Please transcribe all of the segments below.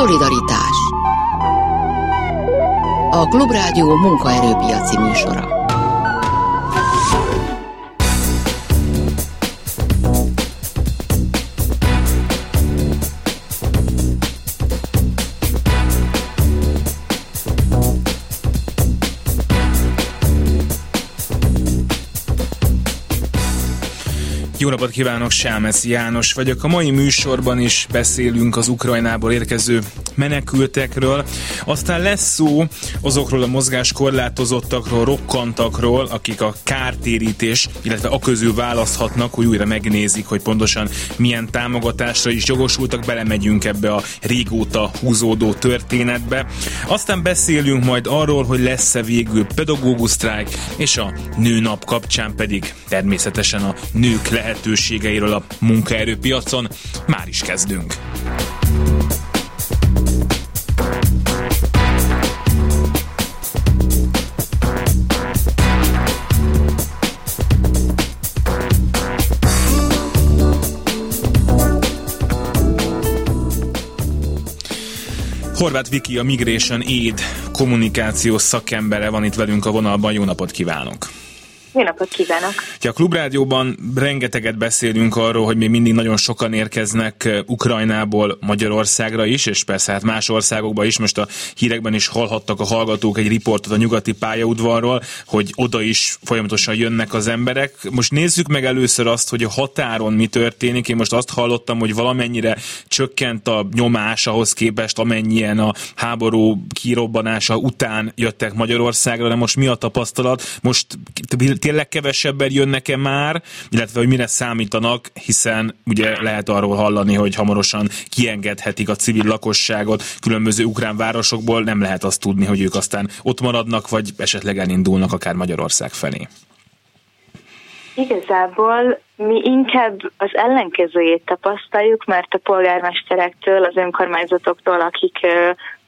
Szolidaritás. A Klubrádió munkaerőpiaci műsora Jó napot kívánok, Sámesz János vagyok. A mai műsorban is beszélünk az Ukrajnából érkező menekültekről. Aztán lesz szó azokról a mozgás korlátozottakról, rokkantakról, akik a kártérítés, illetve a közül választhatnak, hogy újra megnézik, hogy pontosan milyen támogatásra is jogosultak. Belemegyünk ebbe a régóta húzódó történetbe. Aztán beszélünk majd arról, hogy lesz-e végül pedagógus sztrájk, és a nőnap kapcsán pedig természetesen a nők lehet lehetőségeiről a munkaerőpiacon. Már is kezdünk. Horváth Viki, a Migration Aid kommunikációs szakembere van itt velünk a vonalban. Jó napot kívánok! Kívánok! A Klubrádióban rengeteget beszélünk arról, hogy még mindig nagyon sokan érkeznek eh, Ukrajnából Magyarországra is, és persze hát más országokba is. Most a hírekben is hallhattak a hallgatók egy riportot a nyugati pályaudvarról, hogy oda is folyamatosan jönnek az emberek. Most nézzük meg először azt, hogy a határon mi történik. Én most azt hallottam, hogy valamennyire csökkent a nyomás ahhoz képest, amennyien a háború kirobbanása után jöttek Magyarországra, de most mi a tapasztalat? Most tényleg kevesebben jönnek-e már, illetve hogy mire számítanak, hiszen ugye lehet arról hallani, hogy hamarosan kiengedhetik a civil lakosságot különböző ukrán városokból, nem lehet azt tudni, hogy ők aztán ott maradnak, vagy esetleg elindulnak akár Magyarország felé. Igazából mi inkább az ellenkezőjét tapasztaljuk, mert a polgármesterektől, az önkormányzatoktól, akik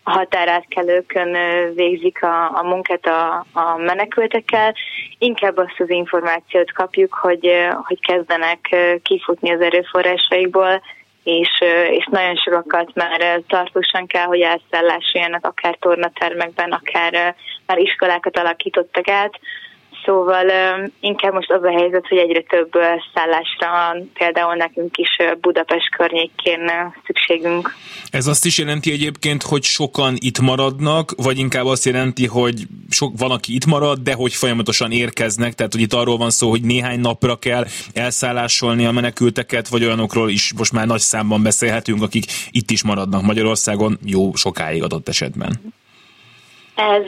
a határátkelőkön végzik a, a munkát a, a menekültekkel, inkább azt az információt kapjuk, hogy, hogy kezdenek kifutni az erőforrásaikból, és, és nagyon sokakat már tartósan kell, hogy elszállásoljanak, akár tornatermekben, akár már iskolákat alakítottak át, Szóval inkább most az a helyzet, hogy egyre több szállásra van, például nekünk is Budapest környékén szükségünk. Ez azt is jelenti egyébként, hogy sokan itt maradnak, vagy inkább azt jelenti, hogy sok, van, aki itt marad, de hogy folyamatosan érkeznek, tehát hogy itt arról van szó, hogy néhány napra kell elszállásolni a menekülteket, vagy olyanokról is most már nagy számban beszélhetünk, akik itt is maradnak Magyarországon jó sokáig adott esetben. Ez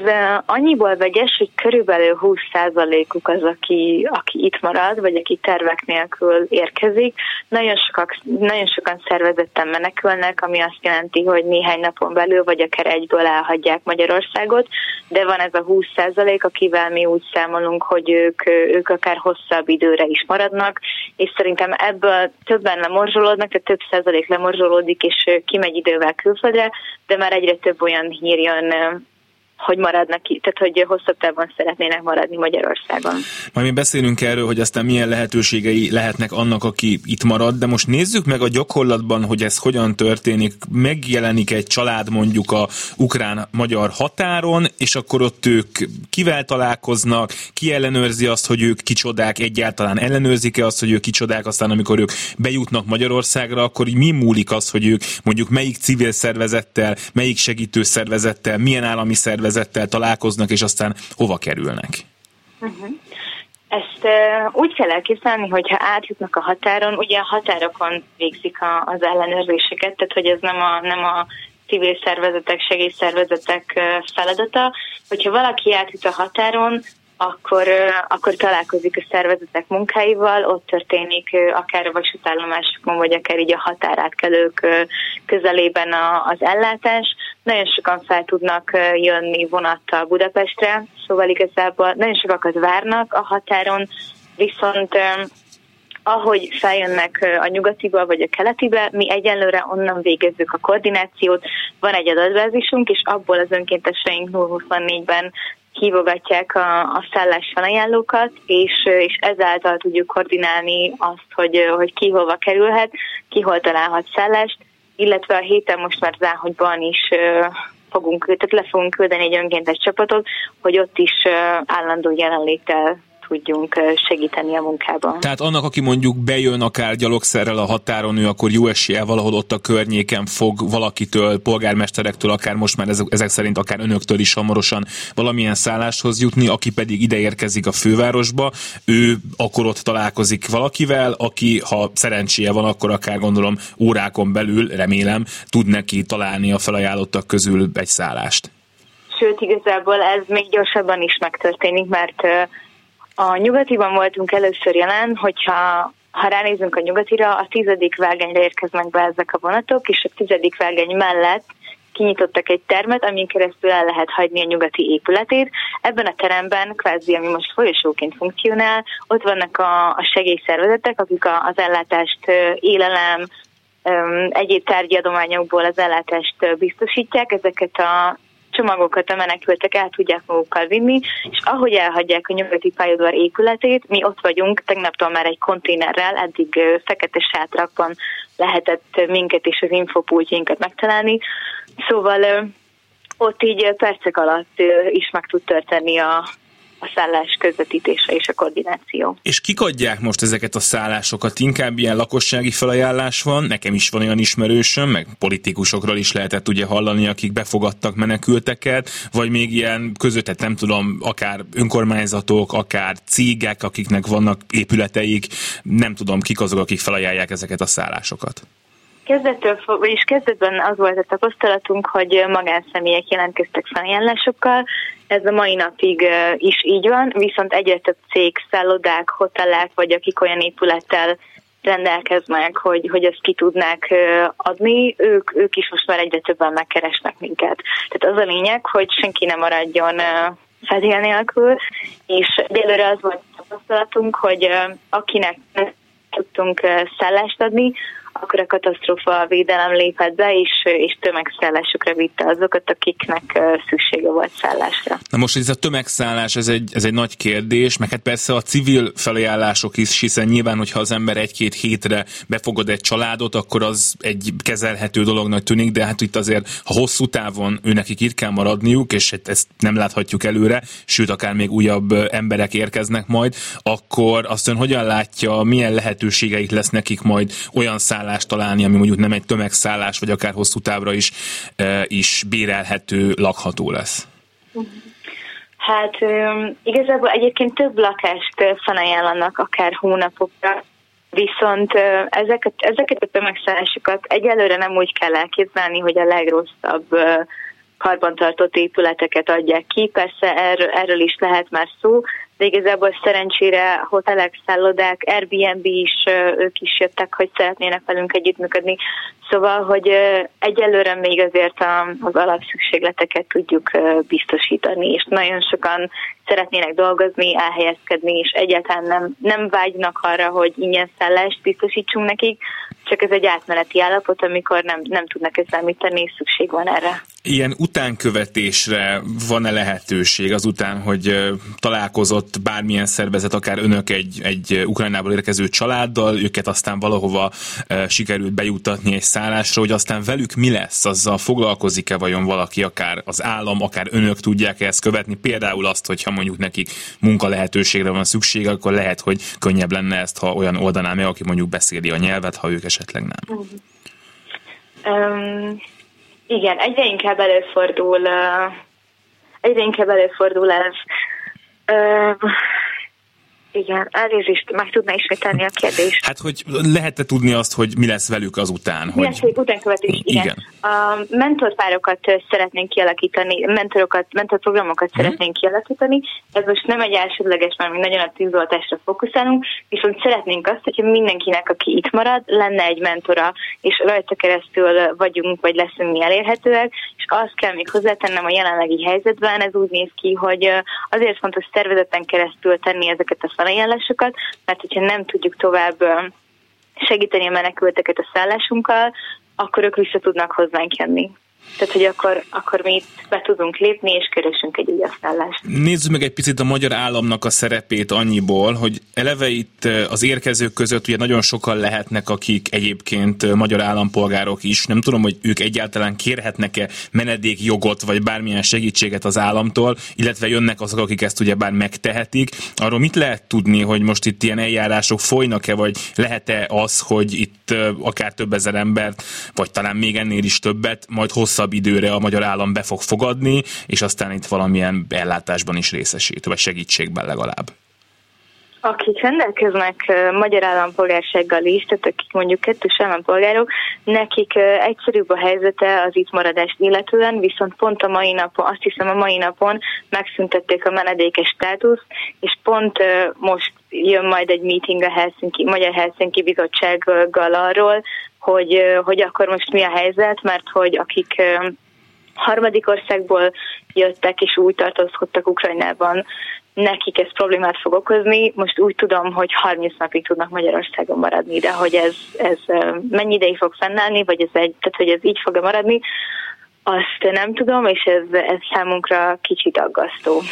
annyiból vegyes, hogy körülbelül 20%-uk az, aki, aki itt marad, vagy aki tervek nélkül érkezik. Nagyon, sokak, nagyon sokan szervezetten menekülnek, ami azt jelenti, hogy néhány napon belül, vagy akár egyből elhagyják Magyarországot, de van ez a 20%, akivel mi úgy számolunk, hogy ők, ők akár hosszabb időre is maradnak, és szerintem ebből többen lemorzsolódnak, tehát több százalék lemorzsolódik, és kimegy idővel külföldre, de már egyre több olyan hír jön hogy maradnak ki, tehát hogy hosszabb távon szeretnének maradni Magyarországon. Majd mi beszélünk erről, hogy aztán milyen lehetőségei lehetnek annak, aki itt marad, de most nézzük meg a gyakorlatban, hogy ez hogyan történik. Megjelenik egy család mondjuk a ukrán-magyar határon, és akkor ott ők kivel találkoznak, ki ellenőrzi azt, hogy ők kicsodák, egyáltalán ellenőrzik-e azt, hogy ők kicsodák, aztán amikor ők bejutnak Magyarországra, akkor mi múlik az, hogy ők mondjuk melyik civil szervezettel, melyik segítő szervezettel, milyen állami szervezettel szervezettel találkoznak, és aztán hova kerülnek? Uh-huh. Ezt uh, úgy kell elképzelni, hogyha átjutnak a határon, ugye a határokon végzik a, az ellenőrzéseket, tehát hogy ez nem a, nem a civil szervezetek, segélyszervezetek feladata. Hogyha valaki átjut a határon, akkor, akkor találkozik a szervezetek munkáival, ott történik akár a vasútállomásokon, vagy akár így a határátkelők közelében az ellátás. Nagyon sokan fel tudnak jönni vonattal Budapestre, szóval igazából nagyon sokakat várnak a határon, viszont ahogy feljönnek a nyugatiba vagy a keletibe, mi egyelőre onnan végezzük a koordinációt. Van egy adatbázisunk, és abból az önkénteseink 024-ben hívogatják a, a szállás felajánlókat, és, és ezáltal tudjuk koordinálni azt, hogy, hogy ki hova kerülhet, ki hol találhat szállást, illetve a héten most már Záhogyban is fogunk, tehát le fogunk küldeni egy önkéntes csapatot, hogy ott is állandó jelenléttel tudjunk segíteni a munkában. Tehát annak, aki mondjuk bejön akár gyalogszerrel a határon, ő akkor jó esélye valahol ott a környéken fog valakitől, polgármesterektől, akár most már ezek, szerint akár önöktől is hamarosan valamilyen szálláshoz jutni, aki pedig ide érkezik a fővárosba, ő akkor ott találkozik valakivel, aki, ha szerencséje van, akkor akár gondolom órákon belül, remélem, tud neki találni a felajánlottak közül egy szállást. Sőt, igazából ez még gyorsabban is megtörténik, mert a nyugatiban voltunk először jelen, hogyha ha ránézünk a nyugatira, a tizedik vágányra érkeznek be ezek a vonatok, és a tizedik vágány mellett kinyitottak egy termet, amin keresztül el lehet hagyni a nyugati épületét. Ebben a teremben, kvázi, ami most folyosóként funkcionál, ott vannak a, a segélyszervezetek, akik a, az ellátást élelem, egyéb tárgyi adományokból az ellátást biztosítják. Ezeket a csomagokat a menekültek el tudják magukkal vinni, és ahogy elhagyják a nyugati pályaudvar épületét, mi ott vagyunk, tegnaptól már egy konténerrel, eddig fekete sátrakban lehetett minket és az infopultjainkat megtalálni, szóval ott így percek alatt is meg tud történni a, a szállás közvetítése és a koordináció. És kik adják most ezeket a szállásokat? Inkább ilyen lakossági felajánlás van, nekem is van olyan ismerősöm, meg politikusokról is lehetett ugye hallani, akik befogadtak menekülteket, vagy még ilyen közöttet nem tudom, akár önkormányzatok, akár cégek, akiknek vannak épületeik, nem tudom, kik azok, akik felajánlják ezeket a szállásokat. Kezdettől, vagyis kezdetben az volt a tapasztalatunk, hogy magánszemélyek jelentkeztek felajánlásokkal, ez a mai napig is így van, viszont egyre több cég, szállodák, hotelek, vagy akik olyan épülettel rendelkeznek, hogy, hogy ezt ki tudnák adni, ők, ők is most már egyre többen megkeresnek minket. Tehát az a lényeg, hogy senki nem maradjon fedél nélkül, és egyelőre az volt a tapasztalatunk, hogy akinek tudtunk szállást adni, akkor a katasztrófa védelem lépett be, és, és tömegszállásokra vitte azokat, akiknek szüksége volt szállásra. Na most ez a tömegszállás, ez egy, ez egy nagy kérdés, meg hát persze a civil felajánlások is, hiszen nyilván, hogyha az ember egy-két hétre befogad egy családot, akkor az egy kezelhető dolognak tűnik, de hát itt azért, ha hosszú távon őnekik itt kell maradniuk, és hát ezt nem láthatjuk előre, sőt, akár még újabb emberek érkeznek majd, akkor azt ön hogyan látja, milyen lehetőségeik lesz nekik majd olyan szállás szállást találni, ami mondjuk nem egy tömegszállás, vagy akár hosszú távra is, e, is bérelhető, lakható lesz? Hát igazából egyébként több lakást felajánlanak akár hónapokra, viszont ezeket, ezeket a tömegszállásokat egyelőre nem úgy kell elképzelni, hogy a legrosszabb karbantartott épületeket adják ki. Persze erről, erről is lehet már szó, de igazából szerencsére hotelek, szállodák, Airbnb is, ők is jöttek, hogy szeretnének velünk együttműködni. Szóval, hogy egyelőre még azért az alapszükségleteket tudjuk biztosítani, és nagyon sokan szeretnének dolgozni, elhelyezkedni, és egyáltalán nem, nem vágynak arra, hogy ingyen szállást biztosítsunk nekik, csak ez egy átmeneti állapot, amikor nem, nem tudnak ezzel mit tenni, és szükség van erre. Ilyen utánkövetésre van-e lehetőség azután, hogy találkozott bármilyen szervezet, akár önök egy, egy Ukrajnából érkező családdal, őket aztán valahova sikerült bejutatni egy szállásra, hogy aztán velük mi lesz, azzal foglalkozik-e vajon valaki, akár az állam, akár önök tudják -e ezt követni, például azt, hogyha mondjuk nekik munka lehetőségre van szüksége, akkor lehet, hogy könnyebb lenne ezt, ha olyan oldaná meg, aki mondjuk beszéli a nyelvet, ha ők esetleg nem. Um, igen, egyre inkább előfordul, egyre inkább előfordul ez. Igen, elnézést, meg tudna ismételni a kérdést. Hát, hogy lehet-e tudni azt, hogy mi lesz velük azután? Mi lesz velük utánkövetés, igen. igen. A mentorpárokat szeretnénk kialakítani, mentorokat, mentorprogramokat hmm. szeretnénk kialakítani. Ez most nem egy elsődleges, mert mi nagyon a tűzoltásra fókuszálunk, viszont szeretnénk azt, hogyha mindenkinek, aki itt marad, lenne egy mentora, és rajta keresztül vagyunk, vagy leszünk mi elérhetőek, és azt kell még hozzátennem a jelenlegi helyzetben, ez úgy néz ki, hogy azért fontos szervezeten keresztül tenni ezeket a felajánlásokat, mert hogyha nem tudjuk tovább segíteni a menekülteket a szállásunkkal, akkor ők vissza tudnak hozzánk jönni. Tehát, hogy akkor, akkor mi itt be tudunk lépni, és keresünk egy ügyasztállást. Nézzük meg egy picit a magyar államnak a szerepét annyiból, hogy eleve itt az érkezők között ugye nagyon sokan lehetnek, akik egyébként magyar állampolgárok is. Nem tudom, hogy ők egyáltalán kérhetnek-e menedékjogot, vagy bármilyen segítséget az államtól, illetve jönnek azok, akik ezt ugye bár megtehetik. Arról mit lehet tudni, hogy most itt ilyen eljárások folynak-e, vagy lehet-e az, hogy itt akár több ezer embert, vagy talán még ennél is többet, majd hosszabb időre a magyar állam be fog fogadni, és aztán itt valamilyen ellátásban is részesít, vagy segítségben legalább. Akik rendelkeznek magyar állampolgársággal is, tehát akik mondjuk kettős állampolgárok, nekik egyszerűbb a helyzete az itt maradást illetően, viszont pont a mai napon, azt hiszem a mai napon megszüntették a menedékes státuszt, és pont most jön majd egy meeting a Helsinki, Magyar Helsinki Bizottsággal arról, hogy, hogy akkor most mi a helyzet, mert hogy akik harmadik országból jöttek és úgy tartózkodtak Ukrajnában, nekik ez problémát fog okozni. Most úgy tudom, hogy 30 napig tudnak Magyarországon maradni, de hogy ez, ez mennyi ideig fog fennállni, vagy ez, egy, tehát, hogy ez így fog maradni, azt nem tudom, és ez, ez számunkra kicsit aggasztó.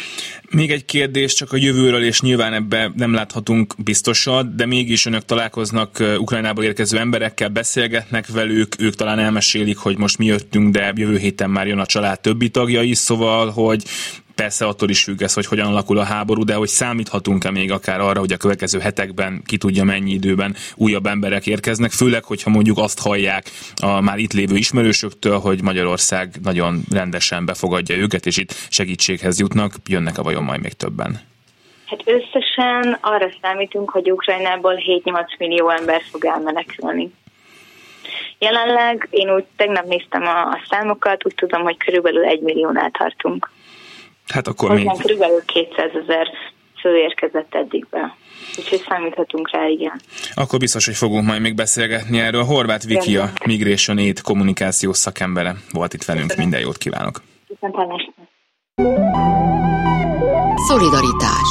Még egy kérdés csak a jövőről, és nyilván ebbe nem láthatunk biztosat, de mégis önök találkoznak Ukrajnából érkező emberekkel, beszélgetnek velük, ők talán elmesélik, hogy most mi jöttünk, de jövő héten már jön a család többi tagja is, szóval, hogy Persze attól is függ ez, hogy hogyan alakul a háború, de hogy számíthatunk-e még akár arra, hogy a következő hetekben ki tudja mennyi időben újabb emberek érkeznek, főleg, hogyha mondjuk azt hallják a már itt lévő ismerősöktől, hogy Magyarország nagyon rendesen befogadja őket, és itt segítséghez jutnak, jönnek-e vajon majd még többen? Hát összesen arra számítunk, hogy Ukrajnából 7-8 millió ember fog elmenekülni. Jelenleg én úgy tegnap néztem a, a számokat, úgy tudom, hogy körülbelül egy milliónál tartunk. Hát akkor Hozzánk még... Körülbelül 200 ezer fő érkezett eddig be. Úgyhogy számíthatunk rá, igen. Akkor biztos, hogy fogunk majd még beszélgetni erről. Horváth Viki, a Migration Aid kommunikációs szakembere volt itt velünk. Minden jót kívánok! Szolidaritás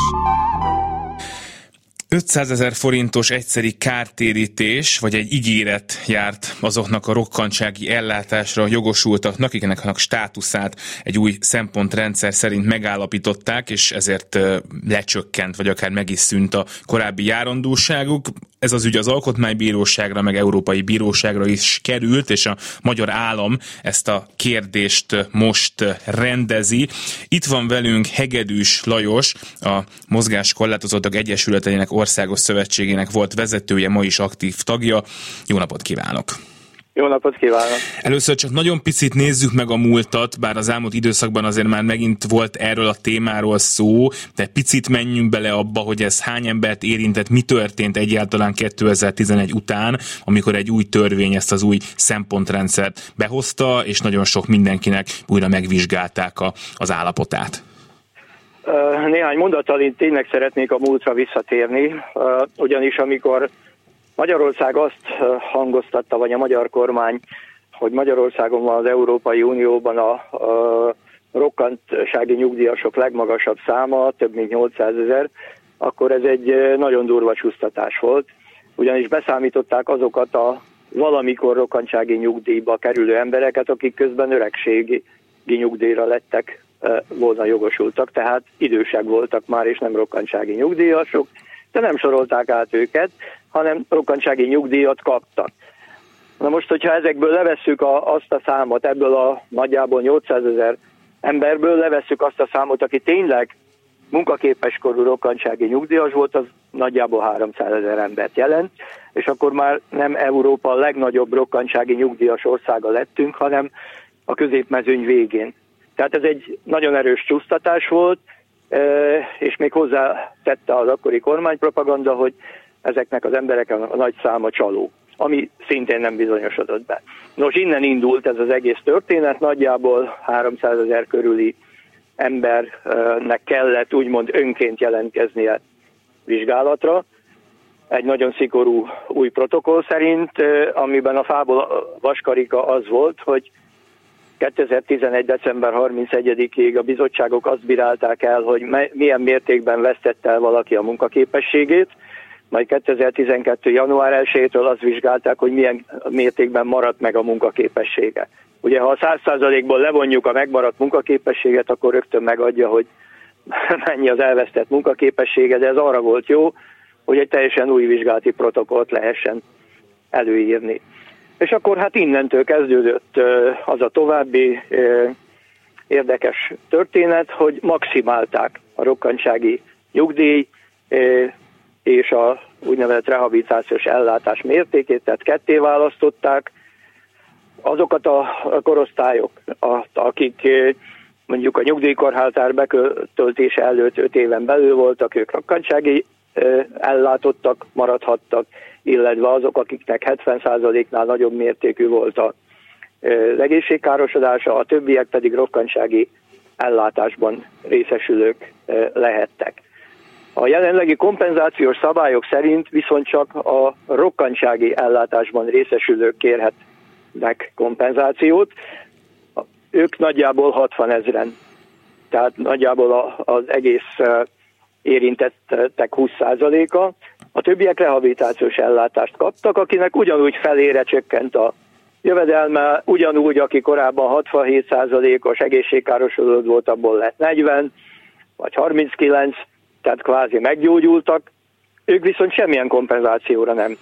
500 ezer forintos egyszeri kártérítés, vagy egy ígéret járt azoknak a rokkantsági ellátásra jogosultaknak, akiknek a státuszát egy új szempontrendszer szerint megállapították, és ezért lecsökkent, vagy akár meg is szűnt a korábbi járandóságuk. Ez az ügy az Alkotmánybíróságra, meg Európai Bíróságra is került, és a magyar állam ezt a kérdést most rendezi. Itt van velünk Hegedűs Lajos, a Mozgáskorlátozottak Egyesületeinek Országos Szövetségének volt vezetője, ma is aktív tagja. Jó napot kívánok! Jó napot kívánok! Először csak nagyon picit nézzük meg a múltat, bár az elmúlt időszakban azért már megint volt erről a témáról szó, de picit menjünk bele abba, hogy ez hány embert érintett, mi történt egyáltalán 2011 után, amikor egy új törvény ezt az új szempontrendszert behozta, és nagyon sok mindenkinek újra megvizsgálták a, az állapotát. Néhány mondattal én tényleg szeretnék a múltra visszatérni, ugyanis amikor Magyarország azt hangoztatta, vagy a magyar kormány, hogy Magyarországon van az Európai Unióban a, a rokkantsági nyugdíjasok legmagasabb száma, több mint 800 ezer, akkor ez egy nagyon durva csúsztatás volt, ugyanis beszámították azokat a valamikor rokkantsági nyugdíjba kerülő embereket, akik közben öregségi nyugdíjra lettek volna jogosultak, tehát idősek voltak már, és nem rokkantsági nyugdíjasok, de nem sorolták át őket, hanem rokkantsági nyugdíjat kaptak. Na most, hogyha ezekből levesszük a, azt a számot, ebből a nagyjából 800 ezer emberből levesszük azt a számot, aki tényleg munkaképes korú rokkantsági nyugdíjas volt, az nagyjából 300 ezer embert jelent, és akkor már nem Európa legnagyobb rokkantsági nyugdíjas országa lettünk, hanem a középmezőny végén. Tehát ez egy nagyon erős csúsztatás volt, és még hozzá tette az akkori kormánypropaganda, hogy ezeknek az emberek a nagy száma csaló, ami szintén nem bizonyosodott be. Nos, innen indult ez az egész történet, nagyjából 300 ezer körüli embernek kellett úgymond önként jelentkeznie vizsgálatra, egy nagyon szigorú új protokoll szerint, amiben a fából vaskarika az volt, hogy 2011. december 31-ig a bizottságok azt bírálták el, hogy milyen mértékben vesztette el valaki a munkaképességét, majd 2012. január 1-től azt vizsgálták, hogy milyen mértékben maradt meg a munkaképessége. Ugye ha a 100%-ból levonjuk a megmaradt munkaképességet, akkor rögtön megadja, hogy mennyi az elvesztett munkaképessége, de ez arra volt jó, hogy egy teljesen új vizsgálati protokollt lehessen előírni. És akkor hát innentől kezdődött az a további érdekes történet, hogy maximálták a rokkantsági nyugdíj és a úgynevezett rehabilitációs ellátás mértékét, tehát ketté választották azokat a korosztályok, akik mondjuk a nyugdíjkorházár beköltése előtt 5 éven belül voltak, ők rokkantsági ellátottak, maradhattak, illetve azok, akiknek 70%-nál nagyobb mértékű volt a egészségkárosodása, a többiek pedig rokkantsági ellátásban részesülők lehettek. A jelenlegi kompenzációs szabályok szerint viszont csak a rokkantsági ellátásban részesülők kérhetnek kompenzációt. Ők nagyjából 60 ezeren, tehát nagyjából az egész érintettek 20%-a. A többiek rehabilitációs ellátást kaptak, akinek ugyanúgy felére csökkent a jövedelme, ugyanúgy, aki korábban 67%-os egészségkárosodott volt, abból lett 40, vagy 39, tehát kvázi meggyógyultak, ők viszont semmilyen kompenzációra nem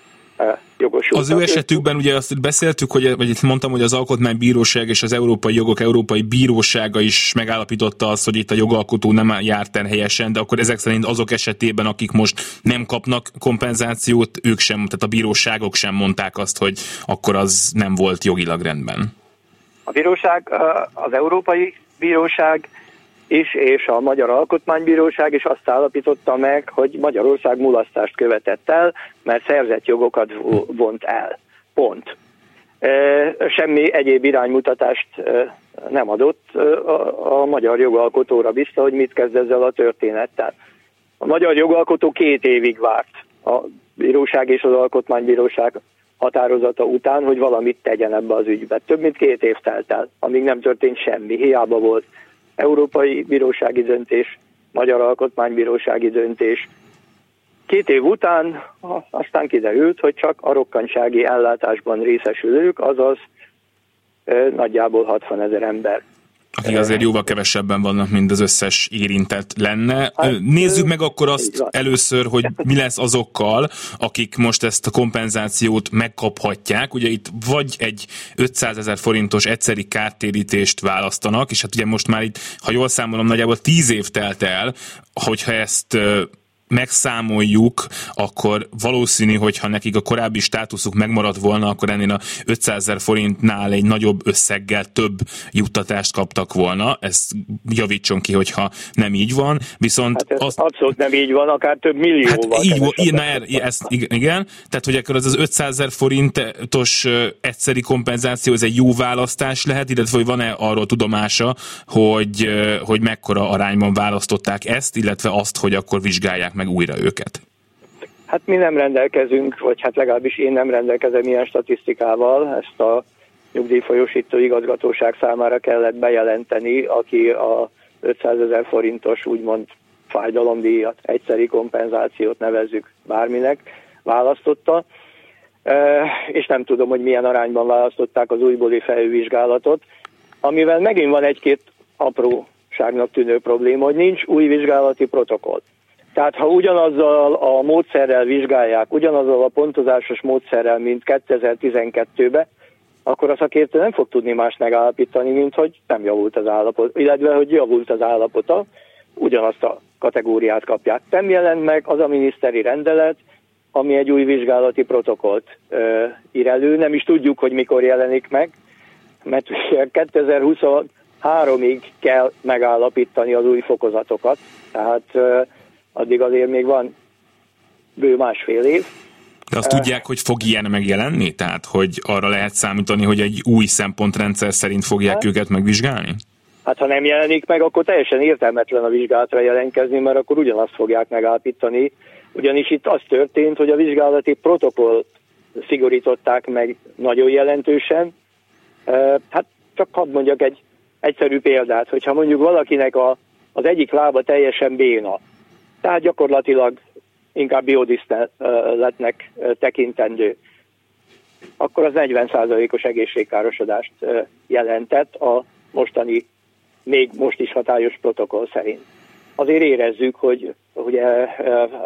jogosultak. Az ő esetükben ugye azt beszéltük, hogy, vagy itt mondtam, hogy az Alkotmánybíróság és az Európai Jogok Európai Bírósága is megállapította azt, hogy itt a jogalkotó nem járt el helyesen, de akkor ezek szerint azok esetében, akik most nem kapnak kompenzációt, ők sem, tehát a bíróságok sem mondták azt, hogy akkor az nem volt jogilag rendben. A bíróság, az Európai Bíróság is, és a Magyar Alkotmánybíróság is azt állapította meg, hogy Magyarország mulasztást követett el, mert szerzett jogokat vont el. Pont. Semmi egyéb iránymutatást nem adott a magyar jogalkotóra vissza, hogy mit kezd ezzel a történettel. A magyar jogalkotó két évig várt a bíróság és az alkotmánybíróság határozata után, hogy valamit tegyen ebbe az ügybe. Több mint két év telt el, amíg nem történt semmi, hiába volt Európai Bírósági Döntés, Magyar Alkotmánybírósági Döntés. Két év után aztán kiderült, hogy csak a rokkantsági ellátásban részesülők, azaz nagyjából 60 ezer ember akik azért jóval kevesebben vannak, mint az összes érintett lenne. Hát, Nézzük meg akkor azt először, hogy mi lesz azokkal, akik most ezt a kompenzációt megkaphatják. Ugye itt vagy egy 500 ezer forintos egyszeri kártérítést választanak, és hát ugye most már itt, ha jól számolom, nagyjából 10 év telt el, hogyha ezt megszámoljuk, akkor valószínű, hogyha nekik a korábbi státuszuk megmaradt volna, akkor ennél a 500 ezer forintnál egy nagyobb összeggel több juttatást kaptak volna. Ezt javítson ki, hogyha nem így van. Viszont hát ez az... abszolút nem így van, akár több millióval. Hát így, így na, ezt, igen, tehát hogy akkor az az 500 ezer forintos egyszeri kompenzáció, ez egy jó választás lehet, illetve hogy van-e arról tudomása, hogy, hogy mekkora arányban választották ezt, illetve azt, hogy akkor vizsgálják meg újra őket? Hát mi nem rendelkezünk, vagy hát legalábbis én nem rendelkezem ilyen statisztikával, ezt a nyugdíjfolyósító igazgatóság számára kellett bejelenteni, aki a 500 ezer forintos úgymond fájdalomdíjat, egyszeri kompenzációt nevezzük bárminek, választotta, és nem tudom, hogy milyen arányban választották az újbóli felvizsgálatot, amivel megint van egy-két apróságnak tűnő probléma, hogy nincs új vizsgálati protokoll. Tehát ha ugyanazzal a módszerrel vizsgálják, ugyanazzal a pontozásos módszerrel, mint 2012-ben, akkor a szakértő nem fog tudni más megállapítani, mint hogy nem javult az állapot, illetve hogy javult az állapota, ugyanazt a kategóriát kapják. Nem jelent meg az a miniszteri rendelet, ami egy új vizsgálati protokollt ö, ír elő. Nem is tudjuk, hogy mikor jelenik meg, mert 2023-ig kell megállapítani az új fokozatokat. Tehát addig azért még van bő másfél év. De azt tudják, hogy fog ilyen megjelenni? Tehát, hogy arra lehet számítani, hogy egy új szempontrendszer szerint fogják hát, őket megvizsgálni? Hát ha nem jelenik meg, akkor teljesen értelmetlen a vizsgálatra jelentkezni, mert akkor ugyanazt fogják megállapítani. Ugyanis itt az történt, hogy a vizsgálati protokoll szigorították meg nagyon jelentősen. Hát csak hadd mondjak egy egyszerű példát, hogyha mondjuk valakinek a, az egyik lába teljesen béna, tehát gyakorlatilag inkább biodiszteletnek tekintendő, akkor az 40%-os egészségkárosodást jelentett a mostani, még most is hatályos protokoll szerint. Azért érezzük, hogy ugye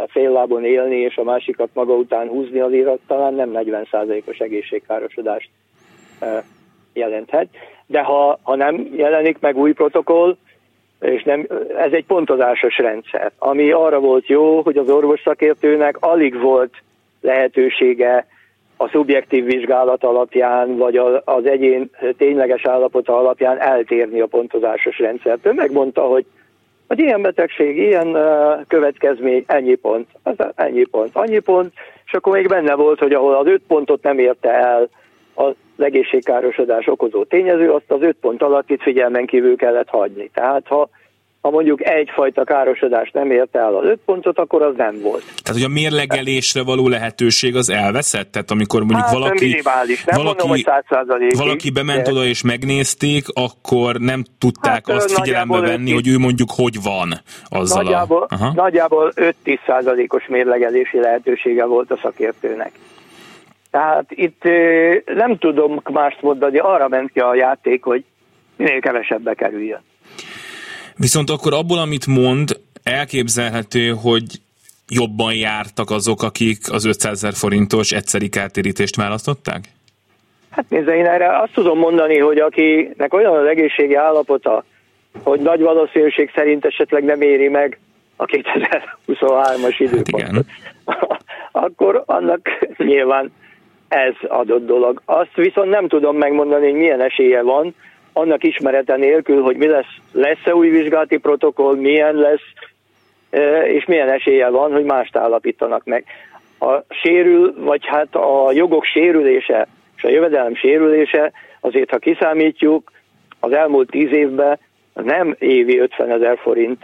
fél lábon élni és a másikat maga után húzni azért talán nem 40%-os egészségkárosodást jelenthet. De ha, ha nem jelenik meg új protokoll, és nem, ez egy pontozásos rendszer, ami arra volt jó, hogy az orvos szakértőnek alig volt lehetősége a szubjektív vizsgálat alapján, vagy az egyén tényleges állapota alapján eltérni a pontozásos rendszertől. Megmondta, hogy hogy ilyen betegség, ilyen következmény, ennyi pont, az ennyi pont, annyi pont, és akkor még benne volt, hogy ahol az öt pontot nem érte el az egészségkárosodás okozó tényező, azt az öt pont alatt itt figyelmen kívül kellett hagyni. Tehát ha ha mondjuk egyfajta károsodás nem érte el az öt pontot, akkor az nem volt. Tehát, hogy a mérlegelésre való lehetőség az elveszett? Tehát amikor mondjuk hát, valaki, minimális. Nem valaki, mondom, hogy valaki bement oda és megnézték, akkor nem tudták hát, azt figyelembe venni, hogy ő mondjuk hogy van azzal nagyjából, a... Aha. Nagyjából 5-10 százalékos mérlegelési lehetősége volt a szakértőnek. Tehát itt nem tudom mást mondani, arra ment ki a játék, hogy minél kevesebbe kerüljön. Viszont akkor abból, amit mond, elképzelhető, hogy jobban jártak azok, akik az 500 ezer forintos egyszeri kártérítést választották? Hát nézze, én erre azt tudom mondani, hogy akinek olyan az egészségi állapota, hogy nagy valószínűség szerint esetleg nem éri meg a 2023-as időpontot, hát akkor annak nyilván ez adott dolog. Azt viszont nem tudom megmondani, hogy milyen esélye van, annak ismerete nélkül, hogy mi lesz, lesz-e új vizsgálati protokoll, milyen lesz, és milyen esélye van, hogy mást állapítanak meg. A sérül, vagy hát a jogok sérülése és a jövedelem sérülése, azért ha kiszámítjuk, az elmúlt tíz évben nem évi 50 ezer forint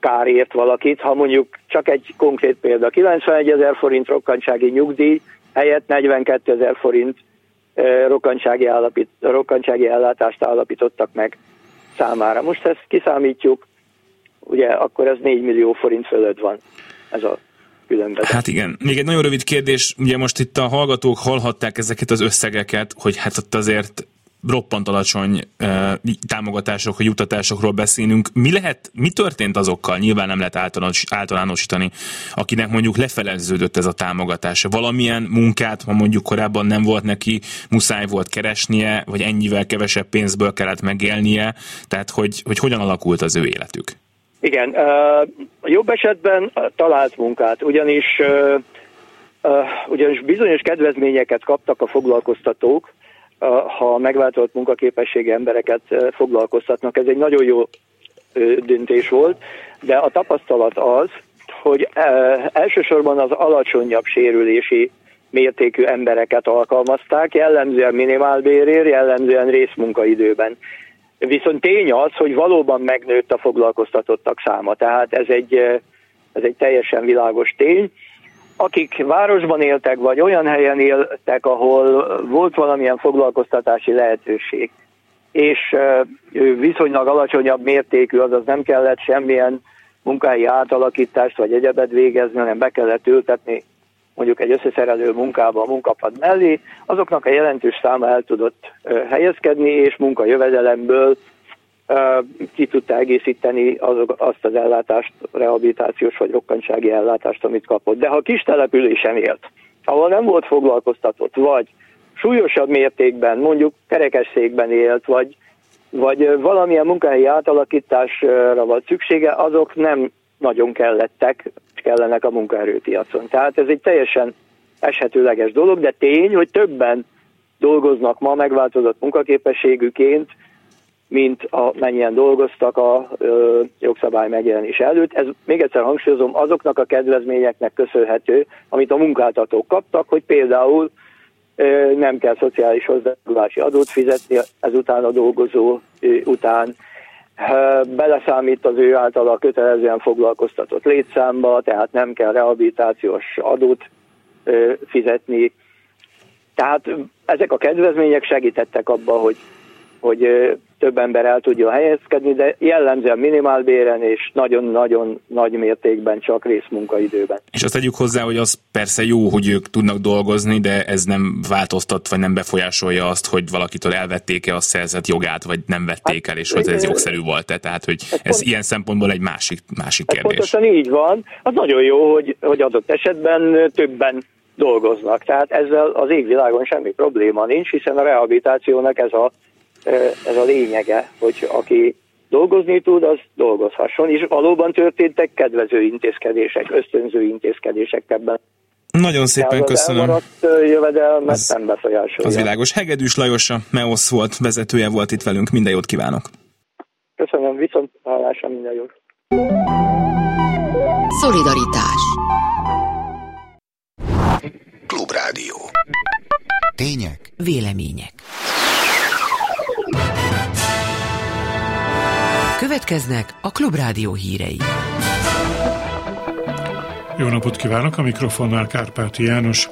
kárért valakit, ha mondjuk csak egy konkrét példa, 91 ezer forint rokkantsági nyugdíj helyett 42 ezer forint rokkantsági, állapít, rokkantsági ellátást állapítottak meg számára. Most ezt kiszámítjuk, ugye akkor ez 4 millió forint fölött van ez a különbözet. Hát igen. Még egy nagyon rövid kérdés, ugye most itt a hallgatók hallhatták ezeket az összegeket, hogy hát ott azért roppant alacsony uh, támogatások, vagy jutatásokról beszélünk. Mi lehet, mi történt azokkal? Nyilván nem lehet általános, általánosítani, akinek mondjuk lefeleződött ez a támogatás. Valamilyen munkát, ha mondjuk korábban nem volt neki, muszáj volt keresnie, vagy ennyivel kevesebb pénzből kellett megélnie, tehát hogy, hogy hogyan alakult az ő életük? Igen, uh, jobb esetben talált munkát, ugyanis ugyanis bizonyos kedvezményeket kaptak a foglalkoztatók, ha megváltozott munkaképességi embereket foglalkoztatnak. Ez egy nagyon jó döntés volt, de a tapasztalat az, hogy elsősorban az alacsonyabb sérülési mértékű embereket alkalmazták, jellemzően minimálbérért, jellemzően részmunkaidőben. Viszont tény az, hogy valóban megnőtt a foglalkoztatottak száma, tehát ez egy, ez egy teljesen világos tény akik városban éltek, vagy olyan helyen éltek, ahol volt valamilyen foglalkoztatási lehetőség, és viszonylag alacsonyabb mértékű, azaz nem kellett semmilyen munkai átalakítást vagy egyebet végezni, hanem be kellett ültetni mondjuk egy összeszerelő munkába a munkapad mellé, azoknak a jelentős száma el tudott helyezkedni, és munkajövedelemből ki tudta egészíteni azok, azt az ellátást, rehabilitációs vagy rokkantsági ellátást, amit kapott. De ha kis településen élt, ahol nem volt foglalkoztatott, vagy súlyosabb mértékben, mondjuk kerekesszékben élt, vagy, vagy valamilyen munkahelyi átalakításra volt szüksége, azok nem nagyon kellettek, kellenek a munkaerőpiacon. Tehát ez egy teljesen eshetőleges dolog, de tény, hogy többen dolgoznak ma megváltozott munkaképességüként, mint a, mennyien dolgoztak a ö, jogszabály megjelenés előtt. Ez még egyszer hangsúlyozom, azoknak a kedvezményeknek köszönhető, amit a munkáltatók kaptak, hogy például ö, nem kell szociális hozzájárulási adót fizetni ezután a dolgozó ö, után, beleszámít az ő általa kötelezően foglalkoztatott létszámba, tehát nem kell rehabilitációs adót fizetni. Tehát ezek a kedvezmények segítettek abba, hogy hogy több ember el tudja helyezkedni, de jellemzően minimálbéren és nagyon-nagyon nagy mértékben csak részmunkaidőben. És azt tegyük hozzá, hogy az persze jó, hogy ők tudnak dolgozni, de ez nem változtat, vagy nem befolyásolja azt, hogy valakitől elvették-e a szerzett jogát, vagy nem vették el, és hogy ez jogszerű volt-e. Tehát, hogy ez, ez pont, ilyen szempontból egy másik, másik kérdés. Pontosan így van. Az nagyon jó, hogy, hogy adott esetben többen dolgoznak. Tehát ezzel az égvilágon semmi probléma nincs, hiszen a rehabilitációnak ez a, ez a lényege, hogy aki dolgozni tud, az dolgozhasson, és valóban történtek kedvező intézkedések, ösztönző intézkedések ebben. Nagyon szépen köszönöm. Az jövedelmet az, nem befolyásolja. Az világos. Hegedűs Lajos, a MEOSZ volt vezetője volt itt velünk. Minden jót kívánok. Köszönöm, viszont hallásra minden jót. Szolidaritás Klubrádió. Tények. Vélemények. Következnek a Klubrádió hírei. Jó napot kívánok, a mikrofonnál Kárpáti János.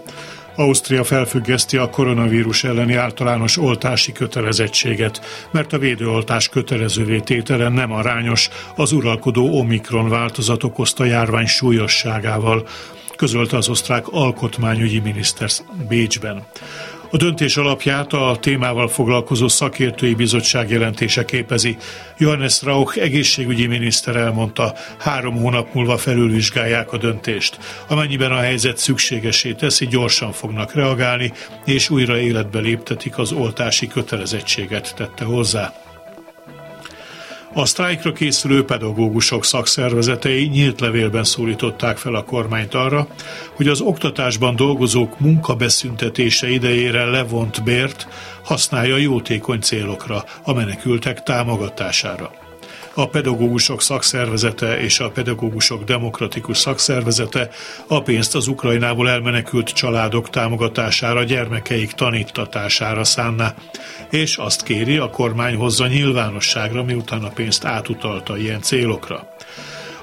Ausztria felfüggeszti a koronavírus elleni általános oltási kötelezettséget, mert a védőoltás kötelezővé tétele nem arányos az uralkodó Omikron változat okozta járvány súlyosságával közölte az osztrák alkotmányügyi miniszter Bécsben. A döntés alapját a témával foglalkozó szakértői bizottság jelentése képezi. Johannes Rauch egészségügyi miniszter elmondta, három hónap múlva felülvizsgálják a döntést. Amennyiben a helyzet szükségesé teszi, gyorsan fognak reagálni, és újra életbe léptetik az oltási kötelezettséget, tette hozzá. A sztrájkra készülő pedagógusok szakszervezetei nyílt levélben szólították fel a kormányt arra, hogy az oktatásban dolgozók munkabeszüntetése idejére levont bért használja jótékony célokra, a menekültek támogatására a pedagógusok szakszervezete és a pedagógusok demokratikus szakszervezete a pénzt az Ukrajnából elmenekült családok támogatására, gyermekeik tanítatására szánná, és azt kéri, a kormány hozza nyilvánosságra, miután a pénzt átutalta ilyen célokra.